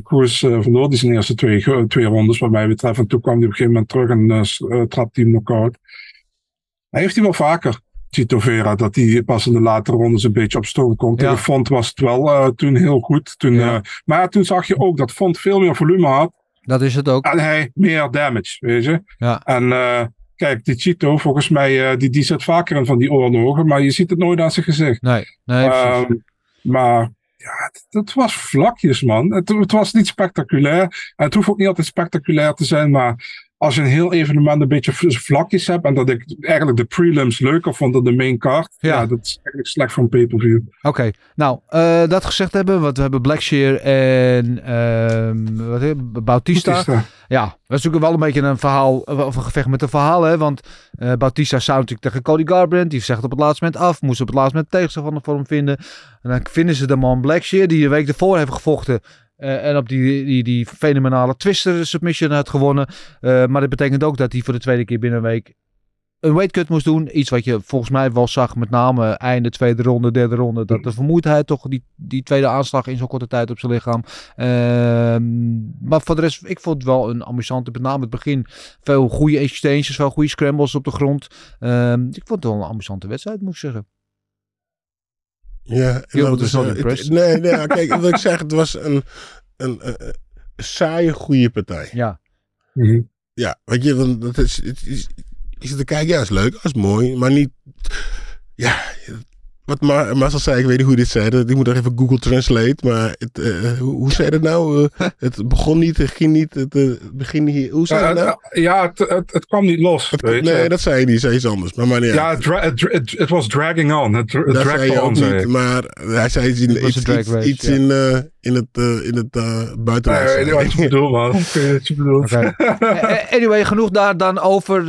Cruz uh, verloor hij zijn eerste twee, twee rondes, wat mij betreft. En toen kwam hij op een gegeven moment terug en uh, s- uh, trapte hij hem knock-out. Hij heeft hij wel vaker, Chito Vera, dat hij pas in de latere rondes een beetje op stoom komt. Ja. Tegen Font was het wel uh, toen heel goed. Toen, Ja. uh, maar toen zag je ook dat Font veel meer volume had Dat is het ook. en hij meer damage, weet je. Ja. En eh, kijk, die Chito, volgens mij, eh, die, die zit vaker in van die oorlogen, maar je ziet het nooit aan zijn gezicht. Nee, nee. Ehm, maar ja, het was vlakjes, man. Het, het was niet spectaculair. En het hoeft ook niet altijd spectaculair te zijn, maar als je een heel evenement een beetje vlakjes hebt en dat ik eigenlijk de prelims leuker vond dan de main card, Ja. ja, dat is eigenlijk slecht voor een pay-per-view. Oké, nou, eh, dat gezegd hebben, want we hebben Blackshear en ehm wat het? Bautista. Bautista. Ja, dat is natuurlijk wel een beetje een verhaal, of een gevecht met een verhaal, hè. Want eh, Bautista zou natuurlijk tegen Cody Garbrandt, die zegt op het laatste moment af, moest op het laatste moment tegenstander voor hem vinden. En dan vinden ze de man Blackshear, die een week ervoor heeft gevochten. Eh, en op die, die, die fenomenale Twister submission had gewonnen. Eh, maar dat betekent ook dat hij voor de tweede keer binnen een week een weightcut moest doen. Iets wat je volgens mij wel zag, met name einde tweede ronde, derde ronde. Dat de vermoeidheid toch die, die tweede aanslag in zo'n korte tijd op zijn lichaam. Ehm, maar voor de rest, ik vond het wel een amusante, met name het begin. Veel goede exchanges, veel goede scrambles op de grond. Ehm, ik vond het wel een amusante wedstrijd, moet ik zeggen. Ja, dat is not eh, het-. Nee, nee, ja, kijk, wat ik zeg, het was een, een, een, een saaie, goede partij. Ja, Mhm. Ja, weet je, want dat is, het is, je zit te kijken, ja, is leuk, dat is mooi, maar niet, ja, wat Mar Marcel zei, ik weet niet hoe dit zei, ik moet nog even Google Translate, maar het, eh, hoe, hoe zei dat nou? Eh, <laughs> het begon niet, het ging niet, het, eh, het begin hier, hoe zei dat nou? ja, het, het, het kwam niet los. Het- weet je. nee, dat zei je niet, zei iets anders, maar, maar nee, ja, het, was dragging on. Het, dat dragged zei je on, zei niet, maar hij zei iets, in, iets, een drag iets, race, iets ja. in, eh, in het, eh, in het eh buitenland. Nee, wat je bedoelt, man. Je bedoelt. <laughs> Anyway, genoeg daar dan over.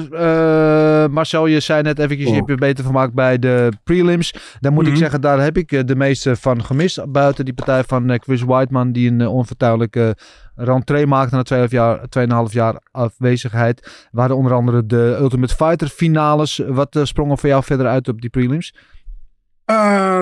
Eh, Marcel, je zei net eventjes, je Oh. hebt je beter vermaakt bij de prelims. Dan moet ik Mhm. zeggen, daar heb ik eh, de meeste van gemist. Buiten die partij van eh, Chris Whiteman, die een onvertuidelijke rentree maakte na 2,5 jaar, 2,5 jaar afwezigheid. Waren onder andere de Ultimate Fighter finales. Wat sprong er voor jou verder uit op die prelims?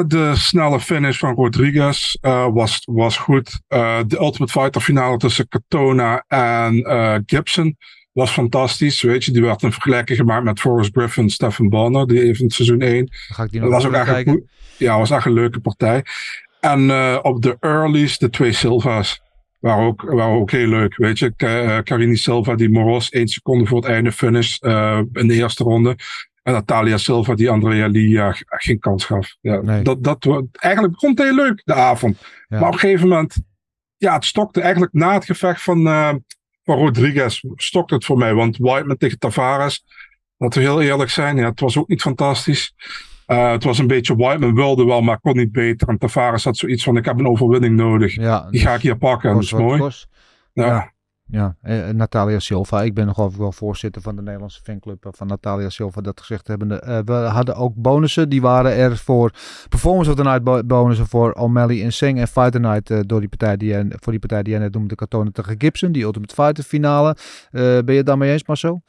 De snelle finish van Rodriguez was, was goed. De Ultimate Fighter finale tussen Katona en Gibson was fantastisch. Weet je, die werd een vergelijking gemaakt met Forrest Griffin, Stephen Bonner, die even in seizoen 1. Dan ga ik die nog Dat was ook een, kijken. ja, was echt een leuke partij. En eh, op de earlies, de twee Silva's. Waren ook, waren ook heel leuk, weet je. Ka- eh, Carini Silva, die Moros één seconde voor het einde finish eh, in de eerste ronde. En Natalia Silva, die Andrea g- geen kans gaf. Ja, Nee. dat, dat, eigenlijk begon het heel leuk, de avond. Ja. Maar op een gegeven moment, ja, het stokte eigenlijk na het gevecht van, van Rodriguez, stokte het voor mij. Want Whiteman tegen Tavares, laten we heel eerlijk zijn, ja, het was ook niet fantastisch. Eh, het was een beetje Whiteman wilde wel, maar kon niet beter. En Tavares had zoiets van, ik heb een overwinning nodig. Ja, Die ga ik hier pakken, en dat is mooi. Ja. Ja, eh, Natalia Silva. Ik ben nog wel voorzitter van de Nederlandse fanclub eh, van Natalia Silva. Dat gezegd hebbende. Eh, we hadden ook bonussen. Die waren er voor Performance of the Night bo- bonussen voor O'Malley en Seng. En Fighter Night eh, door die partij die jij, voor die partij die jij net noemde. Katona tegen Gibson. Die Ultimate Fighter finale. Eh, ben je het daarmee eens Marcel?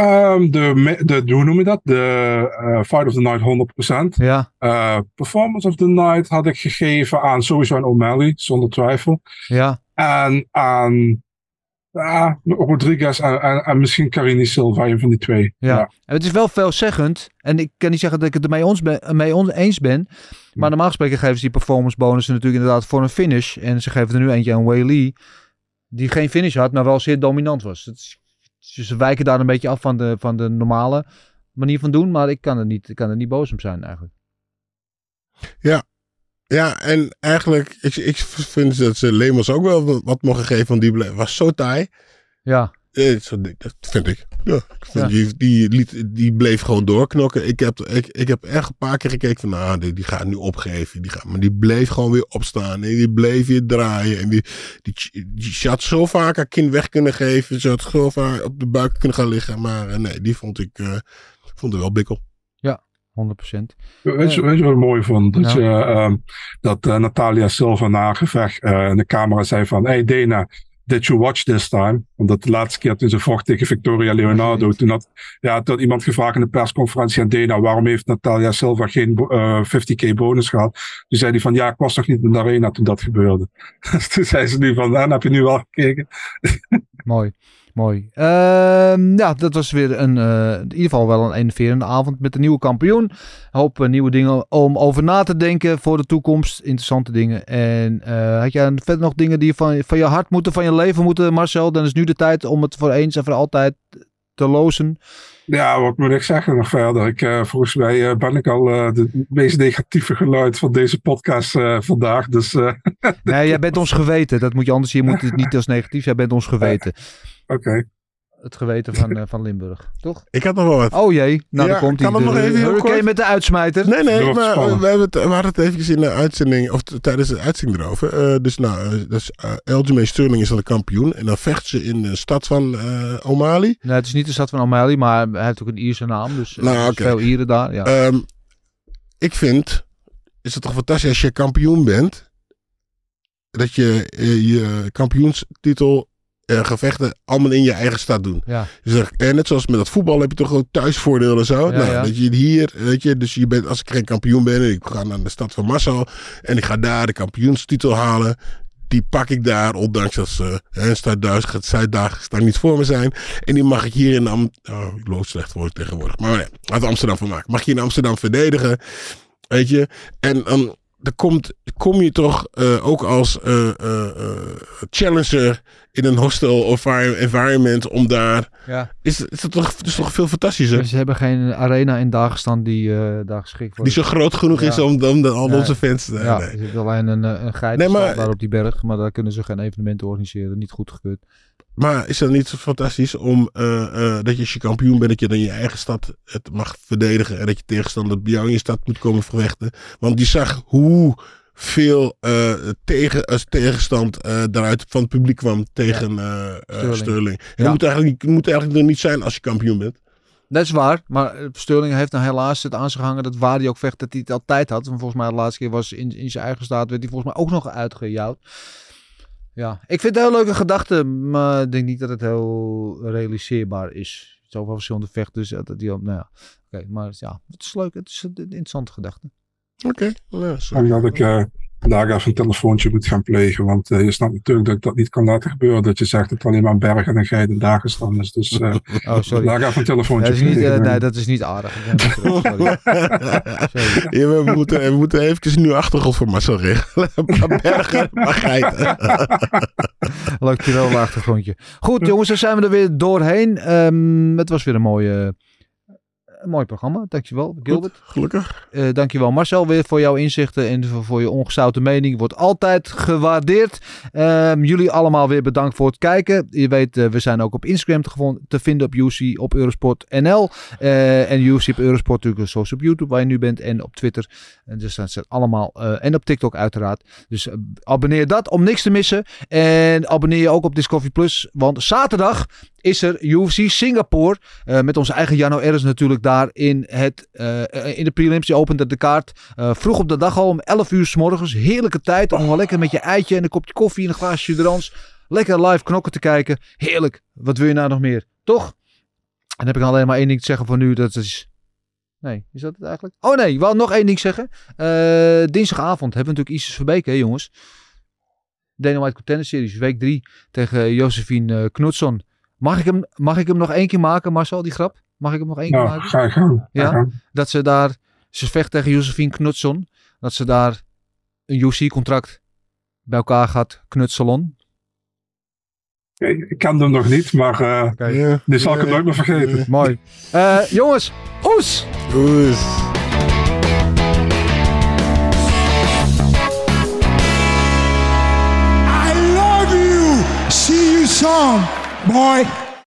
Ehm, de, de, hoe noem je dat? De eh, Fight of the Night 100%. Ja, Eh, Performance of the Night had ik gegeven aan sowieso aan O'Malley, zonder twijfel. ja. En aan ja, Rodriguez en, en, en misschien Carini Silva, een van die twee. Ja. En het is wel veelzeggend. En ik kan niet zeggen dat ik het ermee ons ben, mee eens ben. Maar normaal gesproken geven ze die performance bonussen natuurlijk inderdaad voor een finish. En ze geven er nu eentje aan Wei Lee. Die geen finish had, maar wel zeer dominant was. Het is, ze wijken daar een beetje af van de, van de normale manier van doen. Maar ik kan er niet, ik kan er niet boos om zijn eigenlijk. Ja, en eigenlijk, ik, ik vind dat ze Lemos ook wel wat mogen geven, want die was zo taai. Ja, Eh, dat vind ik. Ja, ik vind Ja. Die, die, liet, die bleef gewoon doorknokken. Ik heb, ik, ik heb echt een paar keer gekeken van, nou, die, die gaat nu opgeven. Die gaat, maar die bleef gewoon weer opstaan. En die bleef weer draaien. En die, die, die, ze had zo vaak haar kind weg kunnen geven. Ze had zo vaak op de buik kunnen gaan liggen. Maar eh, nee, die vond ik, eh, vond het wel bikkel. 100%. Weet, je, weet je wat ik mooi vond? Dat, Nou. je, ehm, dat eh, Natalia Silva na een gevecht eh, in de camera zei van... Hey Dana, did you watch this time? Omdat de laatste keer toen ze vocht tegen Victoria Leonardo... Toen had, ja, toen had iemand gevraagd in de persconferentie aan Dana... waarom heeft Natalia Silva geen bo- eh, 50k bonus gehad? Toen zei hij van ja, ik was nog niet in de arena toen dat gebeurde. <laughs> Dus toen zei ze nu van, en heb je nu wel gekeken? Mooi, mooi. Ehm, ja, dat was weer een, eh, in ieder geval wel een enerverende avond met een nieuwe kampioen. Een hoop eh, nieuwe dingen om over na te denken voor de toekomst. Interessante dingen. En eh, had jij verder nog dingen die van, van je hart moeten, van je leven moeten, Marcel? Dan is nu de tijd om het voor eens en voor altijd te lozen. Ja, wat moet ik zeggen nog verder? Ik, volgens mij ben ik al de meest negatieve geluid van deze podcast vandaag. Dus. <laughs> Nee, jij bent ons geweten. Dat moet je anders. Je moet het niet als negatief. Jij bent ons geweten. Het geweten van, eh, van Limburg. Toch? Ik had nog wel wat. Oh jee. Nou, Ja, dan komt kan hij. het nog De even heel Hurricane kort? met de uitsmijter. Nee, nee, maar eh, we, hebben het, we hadden het eventjes in de uitzending, of tijdens de uitzending erover. Eh, dus nou, uh, dus, uh, Aljamain Sterling is dan de kampioen. En dan vecht ze in de stad van uh, O'Malley. Nee, het is niet de stad van O'Malley, maar hij heeft ook een Ierse naam. Dus Nou, oké. veel Ieren daar. Ja. Ehm, ik vind, is het toch fantastisch als je kampioen bent, dat je je kampioenstitel eh, gevechten allemaal in je eigen stad doen. ja. Dus dat- en net zoals met dat voetbal heb je toch ook thuisvoordeel en zo. Ja, nou, ja. Dat je hier, weet je, dus je bent, als ik geen kampioen ben en ik ga naar de stad van Marcel en ik ga daar de kampioenstitel halen. Die pak ik daar, ondanks dat ze hè, Zuid-Duits, Zuid-Dagen staan niet voor me zijn. En die mag ik hier in Am oh, ik loop slecht woord tegenwoordig. Maar nee, we Amsterdam van maken. Mag je in Amsterdam verdedigen, weet je. En dan, dan komt, kom je toch eh, ook als eh, eh, eh, challenger in een hostile envi- environment om daar ja. is, is dat toch, het is toch veel fantastischer? Dus ze hebben geen arena in Dagestan die eh, daar geschikt wordt. Die zo groot genoeg is Ja. om, om de, al Nee. onze fans te ja, nee. er zit alleen een, een geit Nee, maar- daar op die berg, maar daar kunnen ze geen evenementen organiseren. Niet goedgekeurd. Maar is dat niet zo fantastisch om eh, eh, dat je als je kampioen bent, dat je dan je eigen stad het mag verdedigen en dat je tegenstander bij jou in je stad moet komen vervechten? Want die zag hoe veel eh, tegen, als tegenstand eh, daaruit van het publiek kwam tegen eh, eh, Sterling. Ja. dat moet eigenlijk, moet eigenlijk er niet zijn als je kampioen bent. Dat is waar, maar Sterling heeft dan helaas het aan zich hangen dat waar hij ook vecht, dat hij het altijd had. En volgens mij de laatste keer was in, in zijn eigen staat, werd hij volgens mij ook nog uitgejouwd. Ja, ik vind het een heel leuke gedachte, maar ik denk niet dat het heel realiseerbaar is. Zoveel verschillende vechters, dat die, nou ja, oké, maar ja, het is leuk, het is een interessante gedachte. Oké. Ja, Ik zo. denk dat ik eh, even een telefoontje moet gaan plegen. Want eh, je snapt natuurlijk dat ik dat niet kan laten gebeuren. Dat je zegt dat het alleen maar bergen en geiten en Dagestan is. Dus eh Oh, sorry. een telefoontje dat is niet, plegen. eh, nee, dat is niet aardig. Ik ben sorry. <laughs> Sorry. Ja, we, moeten, we moeten even een nieuwe achtergrond voor Marcel <laughs> regelen. maar bergen, maar geiten. Leuk Tirol achtergrondje. Goed jongens, dan zijn we er weer doorheen. Ehm, het was weer een mooie, een mooi programma. Dankjewel Gilbert. Gelukkig. Eh dankjewel Marcel weer voor jouw inzichten en voor, je ongezouten mening. Wordt altijd gewaardeerd. Ehm, jullie allemaal weer bedankt voor het kijken. Je weet, eh, we zijn ook op Instagram te, te vinden op UC op Eurosport NL. Eh, en UC op Eurosport natuurlijk zoals op YouTube waar je nu bent. En op Twitter. En dus dat zijn allemaal. en op TikTok uiteraard. Dus abonneer dat om niks te missen. En abonneer je ook op Discovery Plus. Want zaterdag is er UFC Singapore. eh, met onze eigen Jano Erens natuurlijk daar in, het, eh, eh, in de prelims. Je opent de kaart vroeg op de dag al om 11 uur s morgens. Heerlijke tijd om wel lekker met je eitje en een kopje koffie en een glaasje drans. Lekker live knokken te kijken. Heerlijk. Wat wil je nou nog meer? Toch? En dan heb ik alleen maar één ding te zeggen voor nu. Dat is... Nee, is dat het eigenlijk? Oh nee, wel nog één ding zeggen. Dinsdagavond hebben we natuurlijk Isis Verbeek, hè jongens. Dana White Contender Series, week 3 tegen Josephine Knutsson. Mag ik, hem, mag ik hem nog één keer maken, Marcel, die grap? Mag ik hem nog één keer Nou, maken? ga ik gaan. Ja? Dat ze daar, ze vecht tegen Josephine Knutsson. Dat ze daar een UFC-contract bij elkaar gaat knutselen. Ik ik ken hem nog niet, maar eh Ja. dit zal ik hem nooit meer vergeten. Mooi. Eh, jongens, oes! Oes. I love you. See you soon, boy.